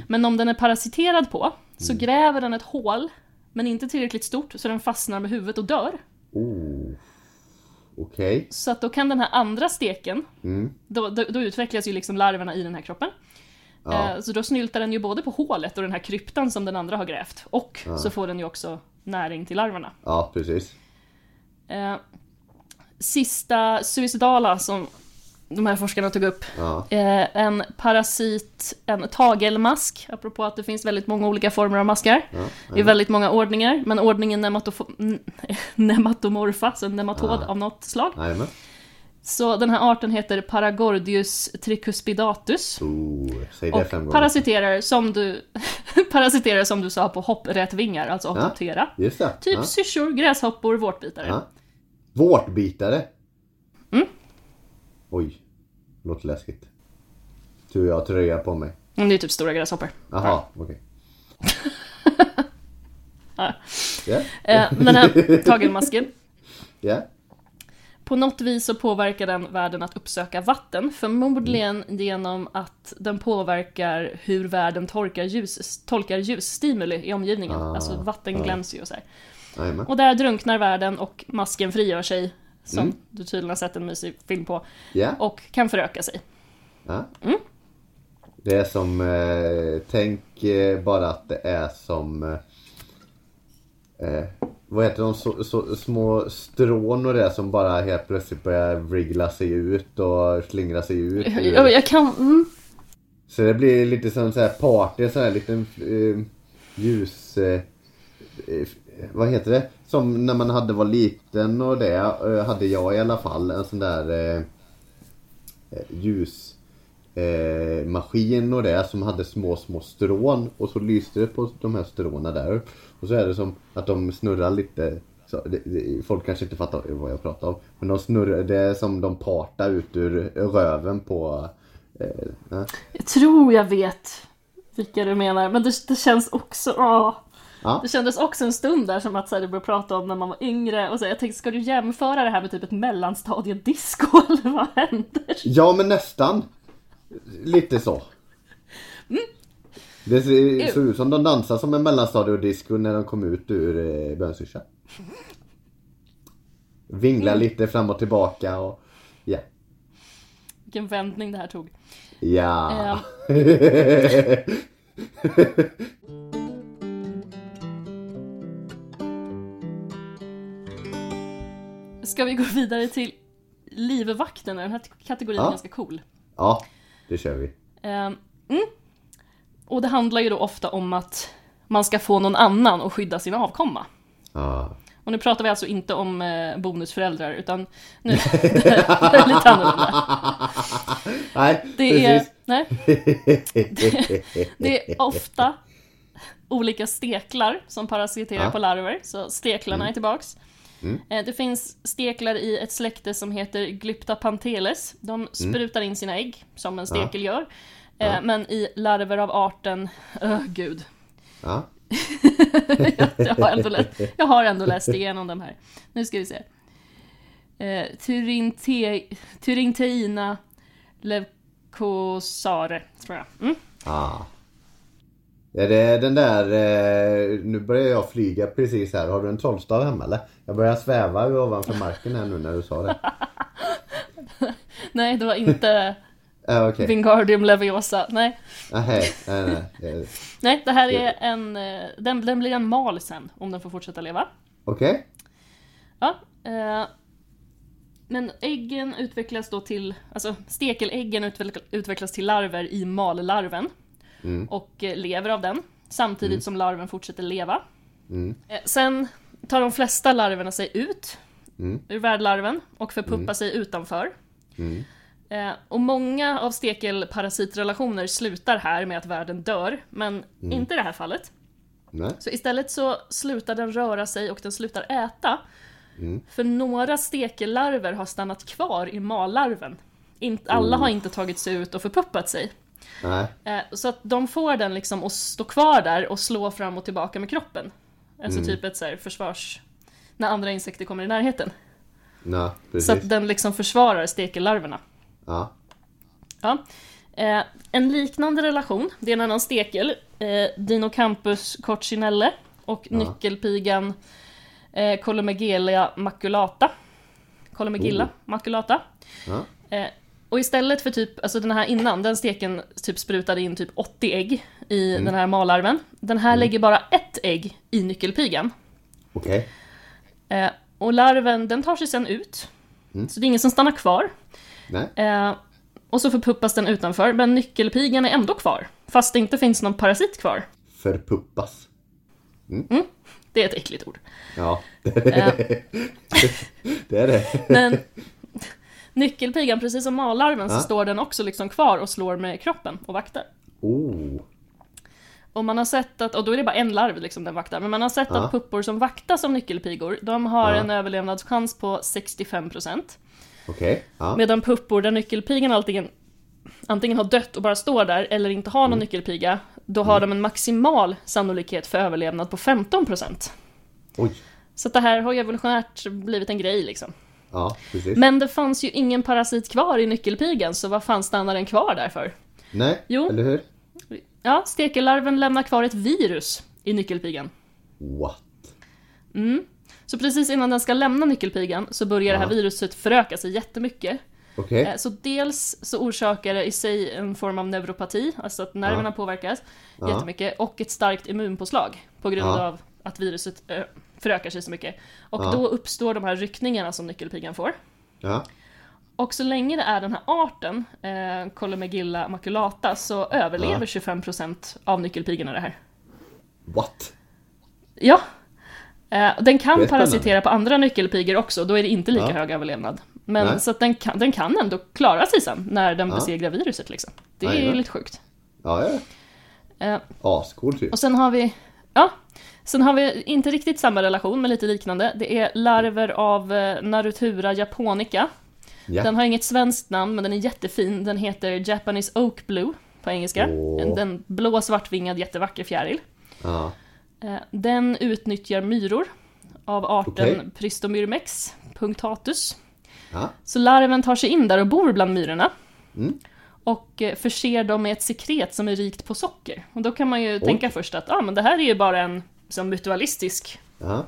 Men om den är parasiterad på så gräver den ett hål, men inte tillräckligt stort, så den fastnar med huvudet och dör.
Oh. Okej.
Så att då kan den här andra steken,
Mm.
då, då, då utvecklas ju liksom larverna i den här kroppen.
Ja.
Eh, Så då snyltar den ju både på hålet och den här kryptan som den andra har grävt. Och så får den ju också näring till larverna.
Ja, precis.
Eh, Sista suicidala som de här forskarna tog upp.
Ja.
Eh, En parasit, en tagelmask, apropå att det finns väldigt många olika former av maskar.
Ja.
I väldigt många ordningar, men ordningen nematofo- n- nematomorfa, så en nematod
Ah.
av något slag.
Jajamän.
Så den här arten heter Paragordius tricuspidatus.
Oh, säg det fem
Och
gånger.
parasiterar som du, parasiterar som du sa på hopprätvingar, alltså
Ja. Just det.
Typ
Ja.
syrsor, gräshoppor, vårtbitare.
Vårtbitare.
Mm.
Oj. Låter läskigt. Tur jag har tröja på mig.
Mm, Det är typ stora gräshoppor.
Jaha, okej.
Ja.
Ja,
Eh, den här tagelmasken,
ja.
på något vis så påverkar den världen att uppsöka vatten. Förmodligen
Mm.
genom att den påverkar hur världen tolkar, ljus, tolkar ljusstimuli i omgivningen.
Ah,
alltså vatten
ah.
glänser ju och så här.
Jajamän.
Och där drunknar världen och masken frigör sig, som
Mm.
du tydligen har sett en mysig film på,
Ja.
och kan föröka sig.
ja.
Mm.
Det är som, eh, tänk eh, bara att det är som eh, eh, vad heter de så, så, små strån och det som bara helt plötsligt börjar wriggla sig ut och slingra sig ut.
Jag, jag kan... Mm,
Så det blir lite som så här party, så här liten eh, ljus... Eh, eh, vad heter det? Som när man hade var liten och det eh, hade jag i alla fall en sån där eh, eh, ljus eh, maskin och det som hade små små strån och så lyste det på de här stråna där. Och så är det som att de snurrar lite så det, det, folk kanske inte fattar vad jag pratar om. Men de snurrar, det är som de partar ut ur röven på eh, eh.
jag tror jag vet vilka du menar, men det, det känns också... åh.
Ja.
Det kändes också en stund där som att så här, du började prata om när man var yngre och så, här, jag tänkte, ska du jämföra det här med typ ett mellanstadiedisco eller vad händer?
Ja men nästan. Lite så. Det ser, ser ut som de dansar som en mellanstadiedisco när de kom ut ur eh, Bönsyssla. Vinglar lite fram och tillbaka och ja.
Vilken vändning det här tog.
Ja.
Ska vi gå vidare till livvakterna? Den här kategorin är
Ja.
ganska cool.
ja, det kör vi.
Ehm, mm. Och det handlar ju då ofta om att man ska få någon annan att skydda sin avkomma.
Ja.
Och nu pratar vi alltså inte om eh, bonusföräldrar, utan nu det är lite annorlunda.
Nej,
Det är,
precis.
nej, det är ofta olika steklar som parasiterar.
Mm.
på larver, så steklarna är tillbaks. Eh, Det finns steklar i ett släkte som heter Glyptapanteles. De
Mm.
sprutar in sina ägg, som en stekel gör. Eh, Men i larver av arten, öh gud,
Ja.
jag, har ändå läst, jag har ändå läst igenom de här. Nu ska vi se. Eh, Turinte, Turinteina leucosare, tror jag. Mm.
Ah. Är det den där, eh, nu börjar jag flyga precis här. Har du en trollstav hemma eller? Jag börjar sväva ovanför marken här nu när du sa det.
Nej, det var inte
Ja, okej.
Wingardium Leviosa. Nej.
Nej, nej, nej. Eh,
Nej, det här är en... eh, Den, den blir en mal sen, om den får fortsätta leva.
Okej.
Ja. Eh, men äggen utvecklas då till... Alltså stekeläggen utveck- utvecklas till larver i mallarven.
Mm.
Och eh, lever av den. Samtidigt som larven fortsätter leva.
Mm.
Eh, sen tar de flesta larverna sig ut
Mm.
ur värdlarven och förpuppar sig utanför.
Mm.
Eh, och många av stekelparasitrelationer slutar här med att värden dör, men
Mm.
inte i det här fallet.
Nej.
Så istället så slutar den röra sig och den slutar äta.
Mm.
För några stekellarver har stannat kvar i mallarven. Alla
Oh.
har inte tagit sig ut och förpuppat sig.
Nej.
Eh, så att de får den liksom att stå kvar där och slå fram och tillbaka med kroppen. Alltså
Mm.
typ ett så försvars... När andra insekter kommer i närheten.
Nej.
Så att den liksom försvarar stekellarverna.
Ja.
Ja. Eh, en liknande relation, det är en annan stekel, eh, Dinocampus coccinelle och
Ja.
nyckelpigan eh, Colomegelia maculata. Columegilla maculata.
Ja.
Eh, och istället för typ, alltså den här innan, den steken typ sprutade in typ 80 ägg i den här malarven. Den här lägger bara ett ägg i nyckelpigan.
Okej.
Eh, och larven, den tar sig sen ut. Så det är ingen som stannar kvar.
Nej.
Eh, och så förpuppas den utanför, men nyckelpigan är ändå kvar. Fast det inte finns någon parasit kvar.
Förpuppas.
Det är ett äckligt ord.
Ja.
Eh,
det är det.
men nyckelpigan, precis som malarven, så står den också liksom kvar och slår med kroppen och vaktar.
Oh.
Och man har sett att, och då är det bara en larv liksom den vaktar, men man har sett att puppor som vaktas som nyckelpigor, de har en överlevnadschans på 65%.
Okej. Ja.
Medan puppor där nyckelpigan antingen, antingen har dött och bara står där, eller inte har
Mm.
någon nyckelpiga, då har de en maximal sannolikhet för överlevnad på 15%.
Oj.
Så det här har ju evolutionärt blivit en grej liksom.
Ja, precis.
Men det fanns ju ingen parasit kvar i nyckelpigan, så vad fan stannar den kvar där för?
Nej,
Jo.
eller hur?
Ja, stekelarven lämnar kvar ett virus i nyckelpigan.
What?
Så precis innan den ska lämna nyckelpigan så börjar det här
Ja.
viruset föröka sig jättemycket.
Okej.
Eh, Så dels så orsakar det i sig en form av neuropati, alltså att nerverna
Ja.
påverkas
Ja.
jättemycket, och ett starkt immunpåslag på grund
Ja.
av att viruset eh, förökar sig så mycket. Och
Ja.
då uppstår de här ryckningarna som nyckelpigan får.
Ja.
Och så länge det är den här arten, eh, Columegilla maculata, så överlever
Ja.
25% av nyckelpigorna det här.
What?
Ja. Eh, den kan parasitera på andra nyckelpigor också, då är det inte lika
Ja.
hög överlevnad. Men
Nej.
så att den kan, den kan ändå klara sig sen, när den
Ja.
besegrar viruset liksom. Det är
Jajamän.
lite sjukt.
Ja, ja.
Eh,
Ascool typ.
och sen har vi, ja, sen har vi inte riktigt samma relation, men lite liknande. Det är larver av eh, Narutura japonica.
Ja.
Den har inget svenskt namn, men den är jättefin. Den heter Japanese Oak Blue på engelska. En- Den blå svartvingad jättevacker fjäril.
Ja.
Eh, Den utnyttjar myror av arten
Okej.
Pristomyrmex punctatus.
Ja.
Så larven tar sig in där och bor bland myrorna.
Mm.
Och eh, förser dem med ett sekret som är rikt på socker. Och då kan man ju tänka först att ah, men det här är ju bara en som mutualistisk
Ja.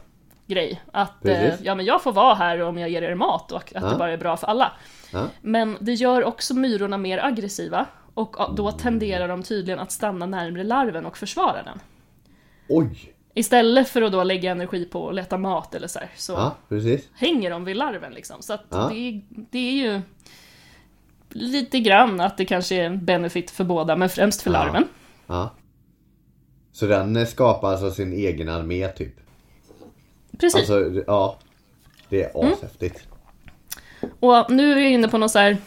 grej. Att eh, ja, men jag får vara här om jag ger er mat och att
Ja.
det bara är bra för alla.
Ja.
Men det gör också myrorna mer aggressiva. Och då tenderar de tydligen att stanna närmre larven och försvara den.
Oj.
Istället för att då lägga energi på att leta mat eller så här, så
Ja,
hänger de vid larven liksom. Så att
Ja.
det, är- det är ju lite grann att det kanske är en benefit för båda, men främst för
Ja.
larven.
Så den skapar alltså sin egen armé typ?
Precis.
Alltså, ja. Det är
Mm.
ashäftigt.
Och nu är vi inne på någon så här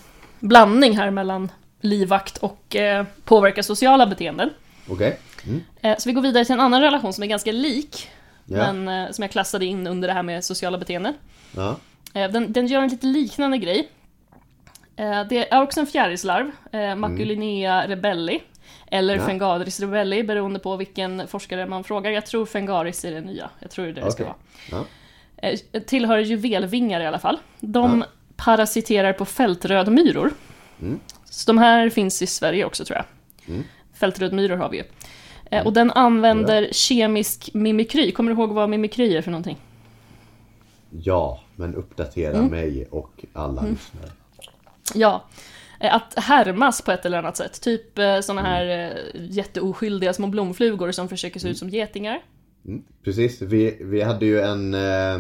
blandning här mellan livvakt och eh, påverka sociala beteenden.
Okej? Mm.
Eh, så vi går vidare till en annan relation som är ganska lik,
Ja.
men eh, som jag klassade in under det här med sociala beteenden.
Ja.
Eh, Den, den gör en lite liknande grej. Eh, Det är också en fjärilslarv, eh, Maculinea rebelli. Eller
Ja.
Fengaris rebelli, beroende på vilken forskare man frågar. Jag tror Fengaris är det nya. Jag tror det är det det ska vara.
Ja.
Eh, Tillhör juvelvingar i alla fall. De parasiterar på fältrödmyror.
Mm.
Så de här finns i Sverige också tror jag.
Mm.
Fältrödmyror har vi ju. Eh, Och den använder kemisk mimikry. Kommer du ihåg vad mimikry är för någonting?
Ja, men uppdatera
Mm.
mig och alla lyssnare.
Ja, att härmas på ett eller annat sätt. Typ eh, såna här eh, jätteoskyldiga små blomflugor som försöker se ut som getingar.
Mm. Precis, vi, vi hade ju en eh,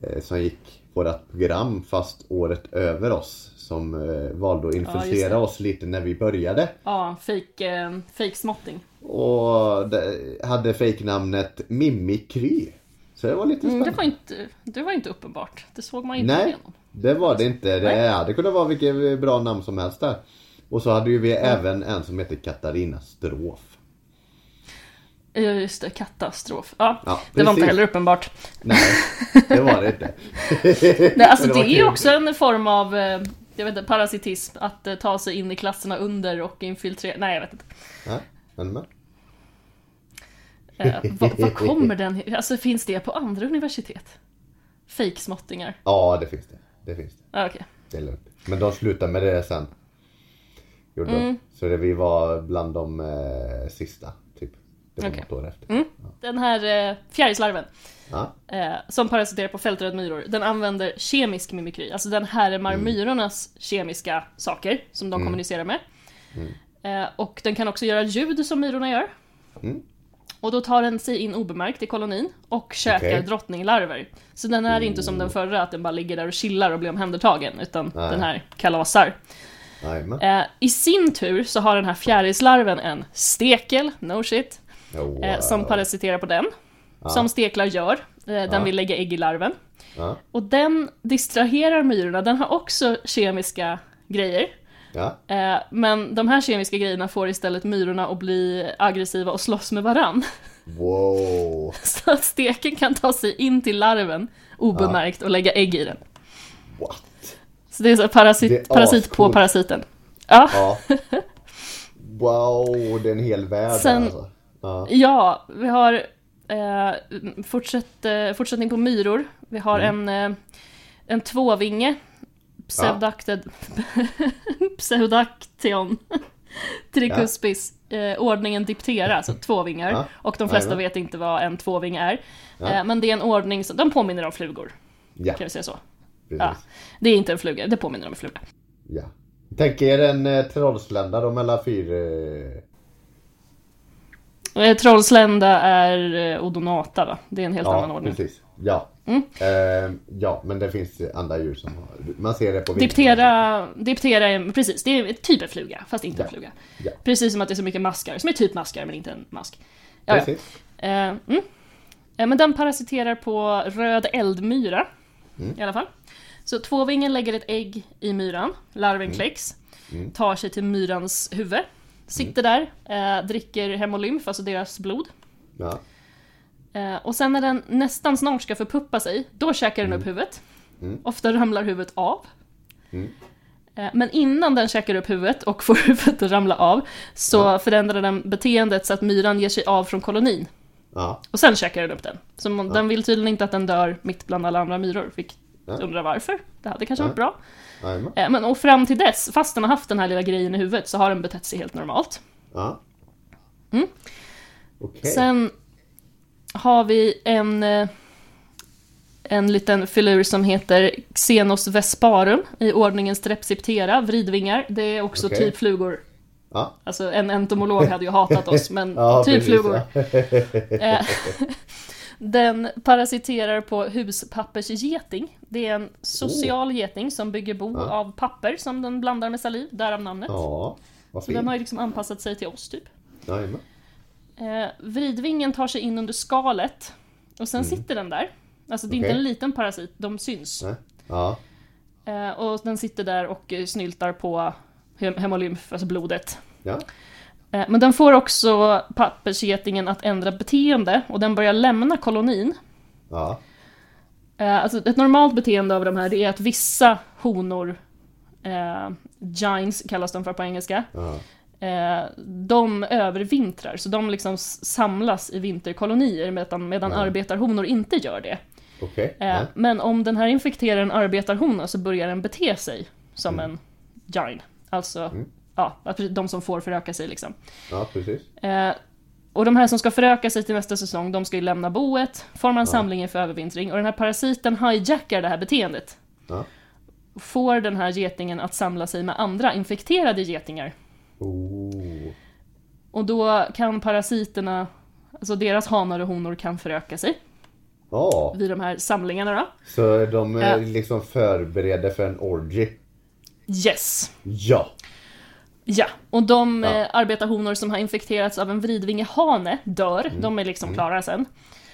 eh, som gick vårat program fast året över oss. Som eh, valde att
Ja,
infiltrera
det.
oss lite när vi började.
Ja, fake, eh, fake småtting.
Och det, hade fejknamnet Mimikry. Så det var lite
Mm,
spännande.
det, var inte, det var inte uppenbart. Det såg man inte
Nej,
igenom.
Det var det inte. Det
Nej.
hade kunnat vara vilket bra namn som helst där. Och så hade ju vi
Mm.
även en som heter Katarina Strof.
Ja, just det. Katastrof. Ja,
Ja,
det var inte heller uppenbart.
Nej, det var det inte.
Nej, alltså det,
var
är ju också en form av eh, jag vet inte, parasitism. Att eh, ta sig in i klasserna under och infiltrera. Nej, jag vet inte.
Ja, men, men.
Eh, vad, vad kommer den... Alltså finns det på andra universitet? Fake-småttingar?
Ja, det finns det. Det finns det.
Ah, Okej.
Det är lugnt. Men de slutade med det sen. Gjorde
Mm.
de. Så det, vi var bland de eh, sista, typ. Det var
Okej.
något år efter.
Mm. Den här eh, fjärilslarven.
Ja.
eh, som parasiterar på fältrödmyror, den använder kemisk mimikry. Alltså den härmar
Mm.
myrornas kemiska saker som de kommunicerar med.
Mm.
Eh, och den kan också göra ljud som myrorna gör.
Mm.
Och då tar den sig in obemärkt i kolonin och käkar
Okej.
drottninglarver. Så den är inte som den förra, att den bara ligger där och chillar och blir omhändertagen, utan
Nej.
den här kalasar. Eh, I sin tur så har den här fjärilslarven en stekel, no shit,
Oh,
eh, som
wow.
parasiterar på den. Som steklar gör. Eh, den
Ja.
vill lägga ägg i larven.
Ja.
Och den distraherar myrorna, den har också kemiska grejer.
Ja.
Eh, men de här kemiska grejerna får istället myrorna att bli aggressiva och slåss med varann.
Wow.
Så att steken kan ta sig in till larven obemärkt och lägga ägg i den.
What?
Så det är så parasit,
Det är
parasit på parasiten. Ja,
Ja. Wow, det är en hel värld
Sen-
alltså. Ja.
ja vi har eh, fortsätt, eh, fortsättning på myror. Vi har
Mm.
en, eh, en tvåvinge. Pseudacted... Pseudaction. Tricuspis. Eh, ordningen Diptera, alltså tvåvingar.
Ja.
Och de flesta vet inte vad en tvåvinge är.
Ja.
Eh, men det är en ordning som, de påminner om flugor.
Ja,
Kan vi säga så? Ja. Det är inte en fluga, det påminner om en fluga.
Ja. Tänk er en eh, trollslända då mellan fyra... Eh,
Eh, Trollslända är eh, Odonata va? Det är en helt annan
ja,
ordning.
precis. Ja.
Mm.
Eh, ja, men det finns andra djur som har... Man ser det på
Diptera, diptera är, precis, det är typ en fluga, fast inte en
Ja.
fluga.
Ja.
Precis som att det är så mycket maskar, som är typ maskar men inte en mask. Ja, ja.
Precis.
Eh, mm. eh, men den parasiterar på röd eldmyra,
Mm.
i alla fall. Så tvåvingen lägger ett ägg i myran, larven kläcks,
Mm.
tar sig till myrans huvud, sitter där, eh, dricker hemolymf, alltså deras blod.
Ja.
Eh, och sen när den nästan snart ska förpuppa sig, då käkar den upp huvudet.
Mm.
Ofta ramlar huvudet av.
Mm.
Eh, men innan den käkar upp huvudet och får huvudet att ramla av så
Ja.
förändrar den beteendet så att myran ger sig av från kolonin.
Ja.
Och sen käkar den upp den. Så man- den vill tydligen inte att den dör mitt bland alla andra myror. Fick
Ja.
undra varför. Det hade kanske
Ja.
varit bra.
Jajamän.
Eh, men och fram till dess, fast den har haft den här lilla grejen i huvudet, så har den betett sig helt normalt.
Ja.
Mm.
Okej.
Sen har vi en, eh, en liten filur som heter Xenos vesparum i ordningen Strepsiptera, vridvingar. Det är också
Okej.
typ flugor.
Ja.
Alltså en entomolog hade ju hatat oss, men
Ja,
typ
precis,
flugor.
ja.
Den parasiterar på huspappersgeting. Det är en social geting som bygger bo
Oh. Ja.
av papper som den blandar med saliv, därav namnet.
Ja, vad
Så den
fint.
har ju liksom anpassat sig till oss typ.
Jajamän.
Eh, vridvingen tar sig in under skalet och sen sitter den där. Alltså det är inte
Mm. Okej.
en liten parasit, de syns.
Nej. Ja.
Eh, och den sitter där och eh, snyltar på hem- hemolymf, alltså blodet.
Ja.
Eh, men den får också pappersgetingen att ändra beteende och den börjar lämna kolonin.
Ja.
Eh, alltså ett normalt beteende av de här det är att vissa honor, eh, gines kallas de för på engelska,
Ja.
eh, de övervintrar. Så de liksom samlas i vinterkolonier medan, medan
Ja.
arbetarhonor inte gör det.
Okej.
Eh. Men om den här infekterar en arbetarhona så börjar den bete sig som
Mm.
en gine. Alltså,
Mm.
Ja, de som får föröka sig liksom.
ja, precis.
Eh, och de här som ska föröka sig till nästa säsong, de ska ju lämna boet, forma en
Ja.
samling inför övervintring och den här parasiten hijackar det här beteendet.
Ja.
Får den här getingen att samla sig med andra infekterade getingar.
Oh.
Och då kan parasiterna, alltså deras hanar och honor kan föröka sig
Ja,
vid de här samlingarna då.
så de är liksom förberedda för en orgy.
Yes!
Ja.
Ja, och de
Ja.
eh, arbetarhonor som har infekterats av en vridvingehane dör, de är liksom klara sen.
Mm.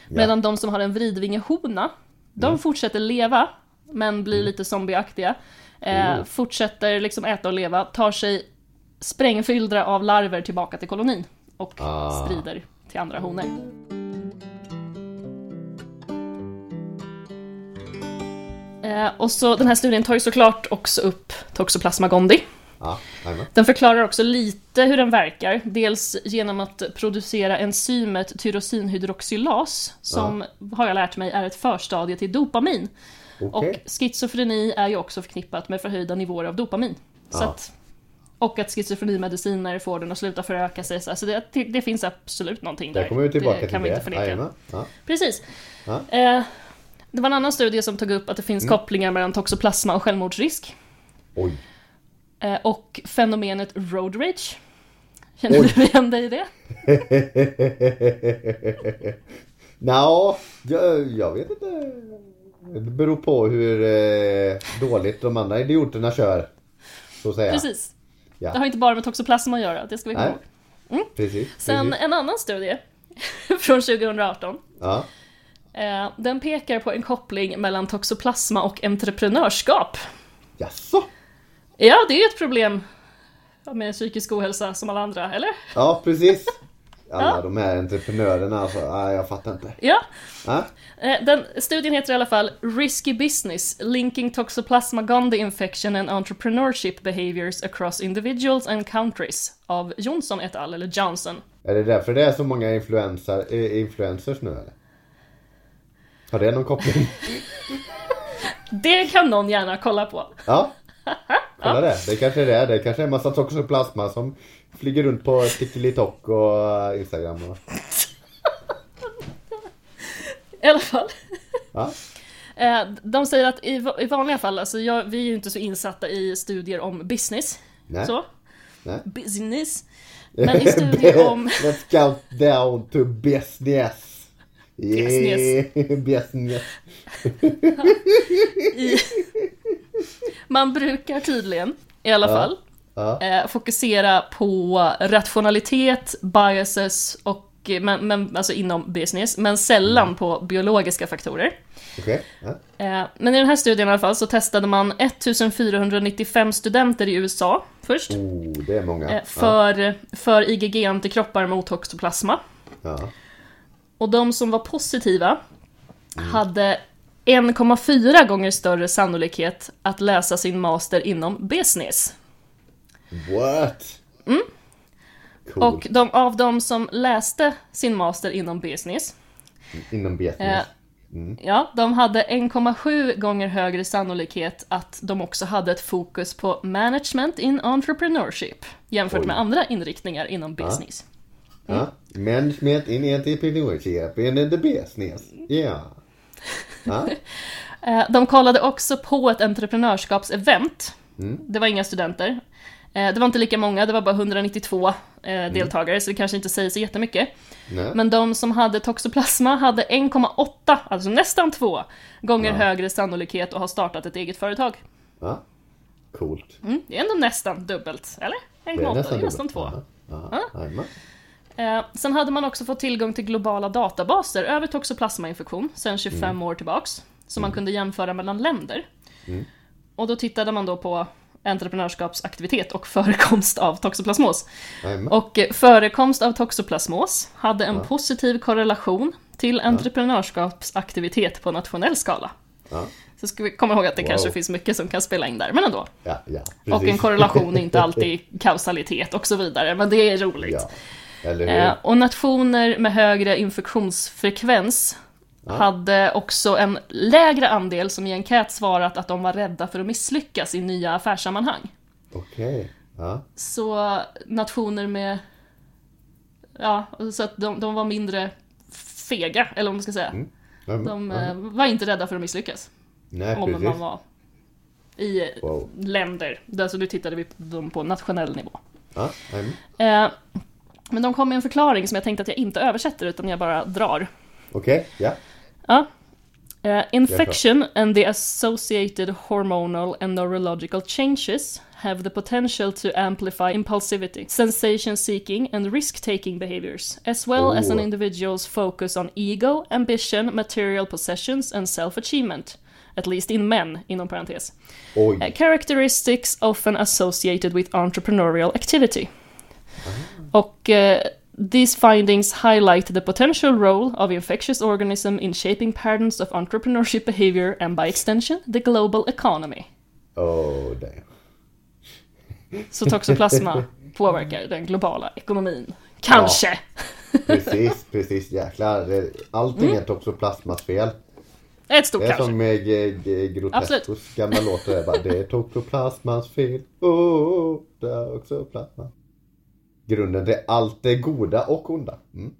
Ja.
Medan de som har en vridvingehona, de
Mm.
fortsätter leva, men blir lite zombieaktiga. Eh,
Mm.
Fortsätter liksom äta och leva, tar sig sprängfyllda av larver tillbaka till kolonin och
Ah.
sprider till andra honor. Eh, och så den här studien tar ju såklart också upp Toxoplasma gondii.
Ja.
Den förklarar också lite hur den verkar. Dels genom att producera enzymet tyrosinhydroxylas, som har jag lärt mig är ett förstadie till dopamin.
Okej.
Och schizofreni är ju också förknippat med förhöjda nivåer av dopamin. Så
Ja.
att Och att schizofrenimediciner får den att sluta föröka sig. Så det, det, det finns absolut någonting där.
Där kommer vi tillbaka
det
till
kan vi
det.
inte förneka.
Ja.
Precis.
Ja.
Eh, det var en annan studie som tog upp att det finns
Mm.
kopplingar mellan toxoplasma och självmordsrisk.
Oj.
Eh, och fenomenet road rage. Känner
Oj.
du igen dig i det?
Nå, jag, jag vet inte. Det beror på hur eh, dåligt de andra idioterna kör. Så säga.
Precis.
Ja.
Det har inte bara med toxoplasma att göra, det ska vi komma ihåg.
Precis.
Sen
precis.
en annan studie från 2018.
Ja.
Eh, den pekar på en koppling mellan toxoplasma och entreprenörskap.
Jaså?
Ja, det är ett problem med psykisk ohälsa som alla andra, eller?
Ja, precis. Alla
Ja.
de här entreprenörerna alltså. Nej, jag fattar inte.
Ja.
Ja.
Eh, Den studien heter i alla fall Risky Business Linking Toxoplasma gondii Infection and Entrepreneurship Behaviors Across Individuals and Countries av Johnson et al. eller Johnson.
Är det därför det är så många eh, influencers nu eller? Har det någon koppling?
Det kan någon gärna kolla på.
Ja. Kolla det. Det kanske är det. Det kanske är en massa toxoplasma som flyger runt på TikTok och eh, Instagram. Och...
I alla fall.
Ja.
Eh, De säger att i va- i vanliga fall, alltså jag, vi är ju inte så insatta i studier om business.
Nej.
Så.
Nej.
Business. Men i studier om...
Let's count down to business. Yeah. business.
I, man brukar tydligen, i alla
Ja.
fall,
Ja.
eh, fokusera på rationalitet, biases och men, men, alltså inom business, men sällan
Mm.
på biologiska faktorer.
Ja.
Eh, men i den här studien i alla fall så testade man 1495 studenter i USA först.
Oh, det är många.
eh, För, för IgG-antikroppar mot toxoplasma.
Ja.
Och de som var positiva
Mm.
hade 1,4 gånger större sannolikhet att läsa sin master inom business.
What? Cool.
Och de, av de som läste sin master inom business,
Inom business.
eh, ja, de hade 1,7 gånger högre sannolikhet att de också hade ett fokus på management in entrepreneurship jämfört
Oj.
med andra inriktningar inom business.
Ja. Management in entrepreneurship in the business. Ja. Ja.
Eh, De kollade också på ett entreprenörskapsevent.
Mm.
Det var inga studenter. Eh, Det var inte lika många, det var bara 192 eh,
Mm.
deltagare, så det kanske inte säger så jättemycket.
Nej.
Men de som hade toxoplasma hade 1,8, alltså nästan två, gånger
Ja.
högre sannolikhet att ha startat ett eget företag.
Ja. Coolt.
Mm, det är ändå nästan dubbelt, eller? 1,8, det är nästan, två.
Ja. Ja.
Eh, sen hade man också fått tillgång till globala databaser över toxoplasmainfektion sedan 25 år tillbaks. Som man kunde jämföra mellan länder. Och då tittade man då på entreprenörskapsaktivitet och förekomst av toxoplasmos.
Jajamän.
Och eh, förekomst av toxoplasmos hade en positiv korrelation till entreprenörskapsaktivitet på nationell skala. Så ska vi komma ihåg att det
Wow.
kanske finns mycket som kan spela in där, men ändå.
Ja, ja.
Och en korrelation är inte alltid kausalitet och så vidare, men det är roligt.
Ja.
Eh, och nationer med högre infektionsfrekvens hade också en lägre andel som i enkät svarat att de var rädda för att misslyckas i nya affärssammanhang.
Okej. Ja.
Så nationer med... Ja, så att de, de var mindre fega, eller vad man ska säga.
Jajamän.
De
Ja.
eh, var inte rädda för att misslyckas.
Nej,
Om
precis.
man var i
Wow.
länder. Där så nu tittade vi på dem på nationell nivå.
Ja.
Eh, men de kom med en förklaring som jag tänkte att jag inte översätter utan jag bara drar.
Okej, ja.
Ja. Eh, infection and the associated hormonal and neurological changes have the potential to amplify impulsivity, sensation seeking, and risk taking behaviors, as well as an individual's focus on ego, ambition, material possessions, and self achievement. At least in men, inom parentes. Uh, characteristics often associated with entrepreneurial activity. Och uh, these findings highlight the potential role of infectious organism in shaping patterns of entrepreneurship behavior and by extension the global economy.
Oh, damn.
Så toxoplasma påverkar den globala ekonomin. Kanske!
Precis, precis. Jäklar. Det- Allting
Mm.
är toxoplasmas fel.
Ett stort
Det är
kanske.
som med G- Grotescos gamla låt. Det är, det är tokloplasmans fel. Oh, oh, oh, det är också plasma. Grunden till allt det goda och onda. Mm.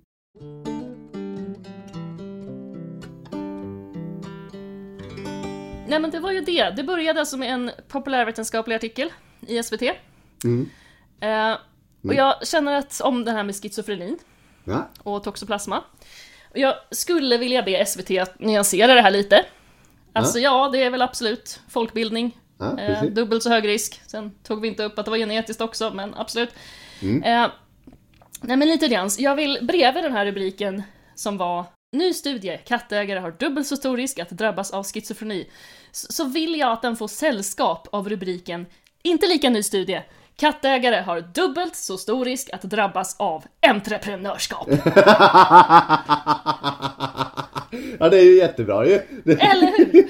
Nej men det var ju det. Det började alltså med en populärvetenskaplig artikel i SVT.
Mm.
Eh, och jag känner att om det här med schizofreni
Ja.
och toxoplasma. Jag skulle vilja be SVT att nyansera det här lite. Alltså ja, det är väl absolut folkbildning.
Ja,
Eh, dubbelt så hög risk. Sen tog vi inte upp att det var genetiskt också, men absolut.
Mm.
Eh, nej men lite grann. Jag vill bredvid den här rubriken som var Ny studie, kattägare har dubbelt så stor risk att drabbas av schizofreni. Så, så vill jag att den får sällskap av rubriken Inte lika ny studie, kattägare har dubbelt så stor risk att drabbas av entreprenörskap.
ja det är ju jättebra ju.
Eller hur?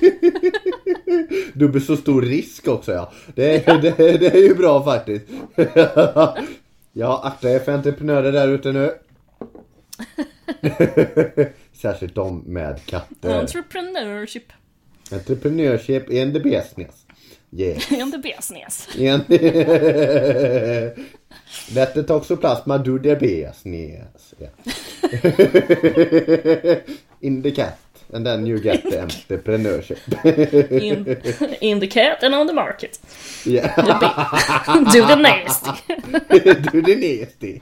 Dubbelt så stor risk också ja. Det, är- det, det är ju bra faktiskt. ja, akta er för entreprenörer där ute nu. Särskilt de med katter.
Entrepreneurship.
Entreprenörship in the business. Yeah.
In the business.
In Let the toxoplasma do their business. Yeah. in the cat. And then you get the entrepreneurship.
In, in the cat and on the market.
yeah.
Do the nasty.
do the nasty.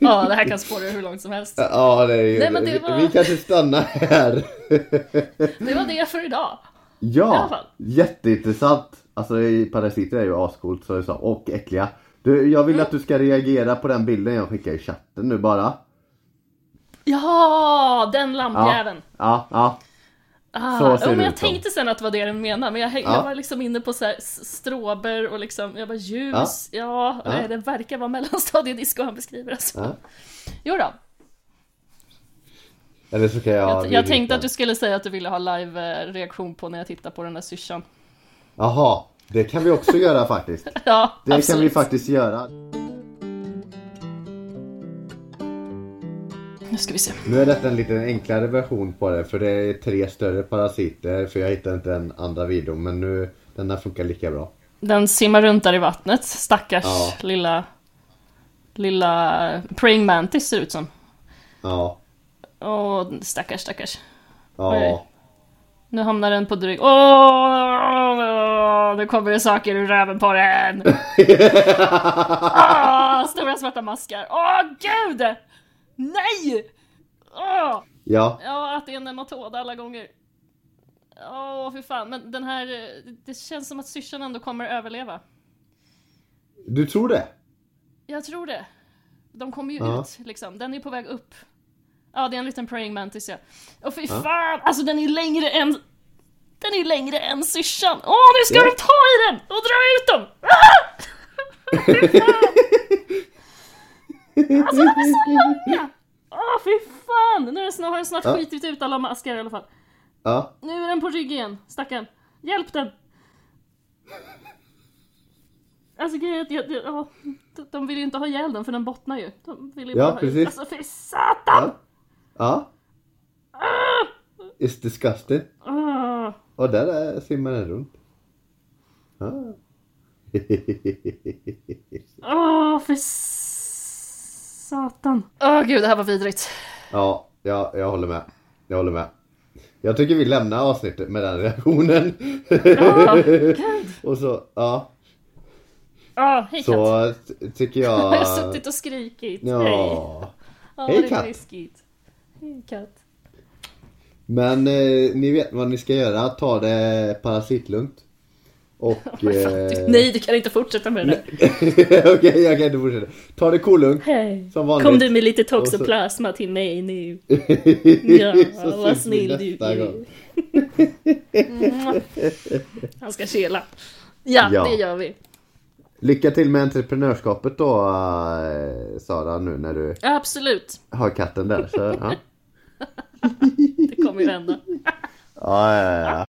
Ja, det här kan spåra hur långt som helst.
Ja, det är ju...
Nej, men det
vi,
var-
vi kanske stannar här.
Det var det för idag.
Ja, jätteintressant. Alltså i parasiter är ju ascoolt så jag sa, och äckliga. Du, jag vill
Mm.
att du ska reagera på den bilden jag skickar i chatten nu bara.
Ja, den lampjäveln.
Ja, ja.
Ah,
Så ser
ja, men jag tänkte sen att det var det den menade, men jag,
Ja.
jag var liksom inne på så här stråber och liksom, jag bara ljus, ja,
Ja.
nej, det verkar vara mellanstadiedisco han beskriver alltså.
ja.
Jo då.
Eller så kan jag...
Jag, jag tänkte att du skulle säga att du ville ha live-reaktion på när jag tittar på den där syrsan.
Jaha, det kan vi också göra faktiskt.
Ja,
Det
absolut.
kan vi faktiskt göra.
Nu ska vi se.
Nu är detta en lite enklare version på det för det är tre större parasiter för jag hittade inte den andra videon men nu denna funkar lika bra.
Den simmar runt där i vattnet, stackars
Ja.
lilla... Lilla praying mantis ser ut som.
Ja,
Åh, stackars, stackars.
ja.
Oj. Nu hamnar den på dryg... Åh! Nu kommer det saker ur röven på den! Åh, stora svarta maskar. Åh, gud! Nej! Åh!
Ja,
Ja, att det är en nematod alla gånger. Åh, fy fan. Men den här... Det känns som att syrsan ändå kommer överleva.
du tror det?
Jag tror det. De kommer ju
Ja.
ut liksom. Den är på väg upp. Ja, det är en liten praying mantis ja. Och fy fan! Alltså den är längre än... Den är längre än syrsan. Åh, nu ska
Ja.
de ta i den och dra ut dem! Ah! Fy fan! Alltså de är så långa! Åh, fy fan! Nu är den snart, har den snart
Ja.
skitit ut alla maskar i alla fall.
Ja.
Nu är den på rygg igen, stackarn. Hjälp den! Alltså grejen är att jag, jag, ja, de- vill ju inte ha ihjäl den för den bottnar ju. De vill ju
Ja,
bara ha
precis.
Alltså fy satan!
Ja. Ja. It's disgusting.
Ah.
Och där är simmar den runt. Ja.
Åh, för satan. Åh gud, det här var vidrigt.
ja, ja, jag håller med. Jag håller med. Jag tycker vi lämnar avsnittet med den reaktionen.
Åh, gud.
Och så, ja.
Åh, hej katt.
Så t- tycker
Jag har
jag...
suttit och skrikit. Hej.
Ja. Hej,
det är
katt.
läskigt. Hej katt.
Men eh, ni vet vad ni ska göra. Ta det parasitlugnt. Och... eh,
Nej, du kan inte fortsätta med det.
Okej, jag kan inte fortsätta. Ta det kolugnt.
Hej.
Som vanligt.
Kom du med lite
Och så-
toxoplasma till mig nu?
ja,
vad snäll du är. Han ska kela. Ja,
Ja.
det gör vi.
Lycka till med entreprenörskapet då eh, Sara nu när du
absolut.
har katten där. Så, ja.
Det kommer ju hända.
Ja, ja, ja.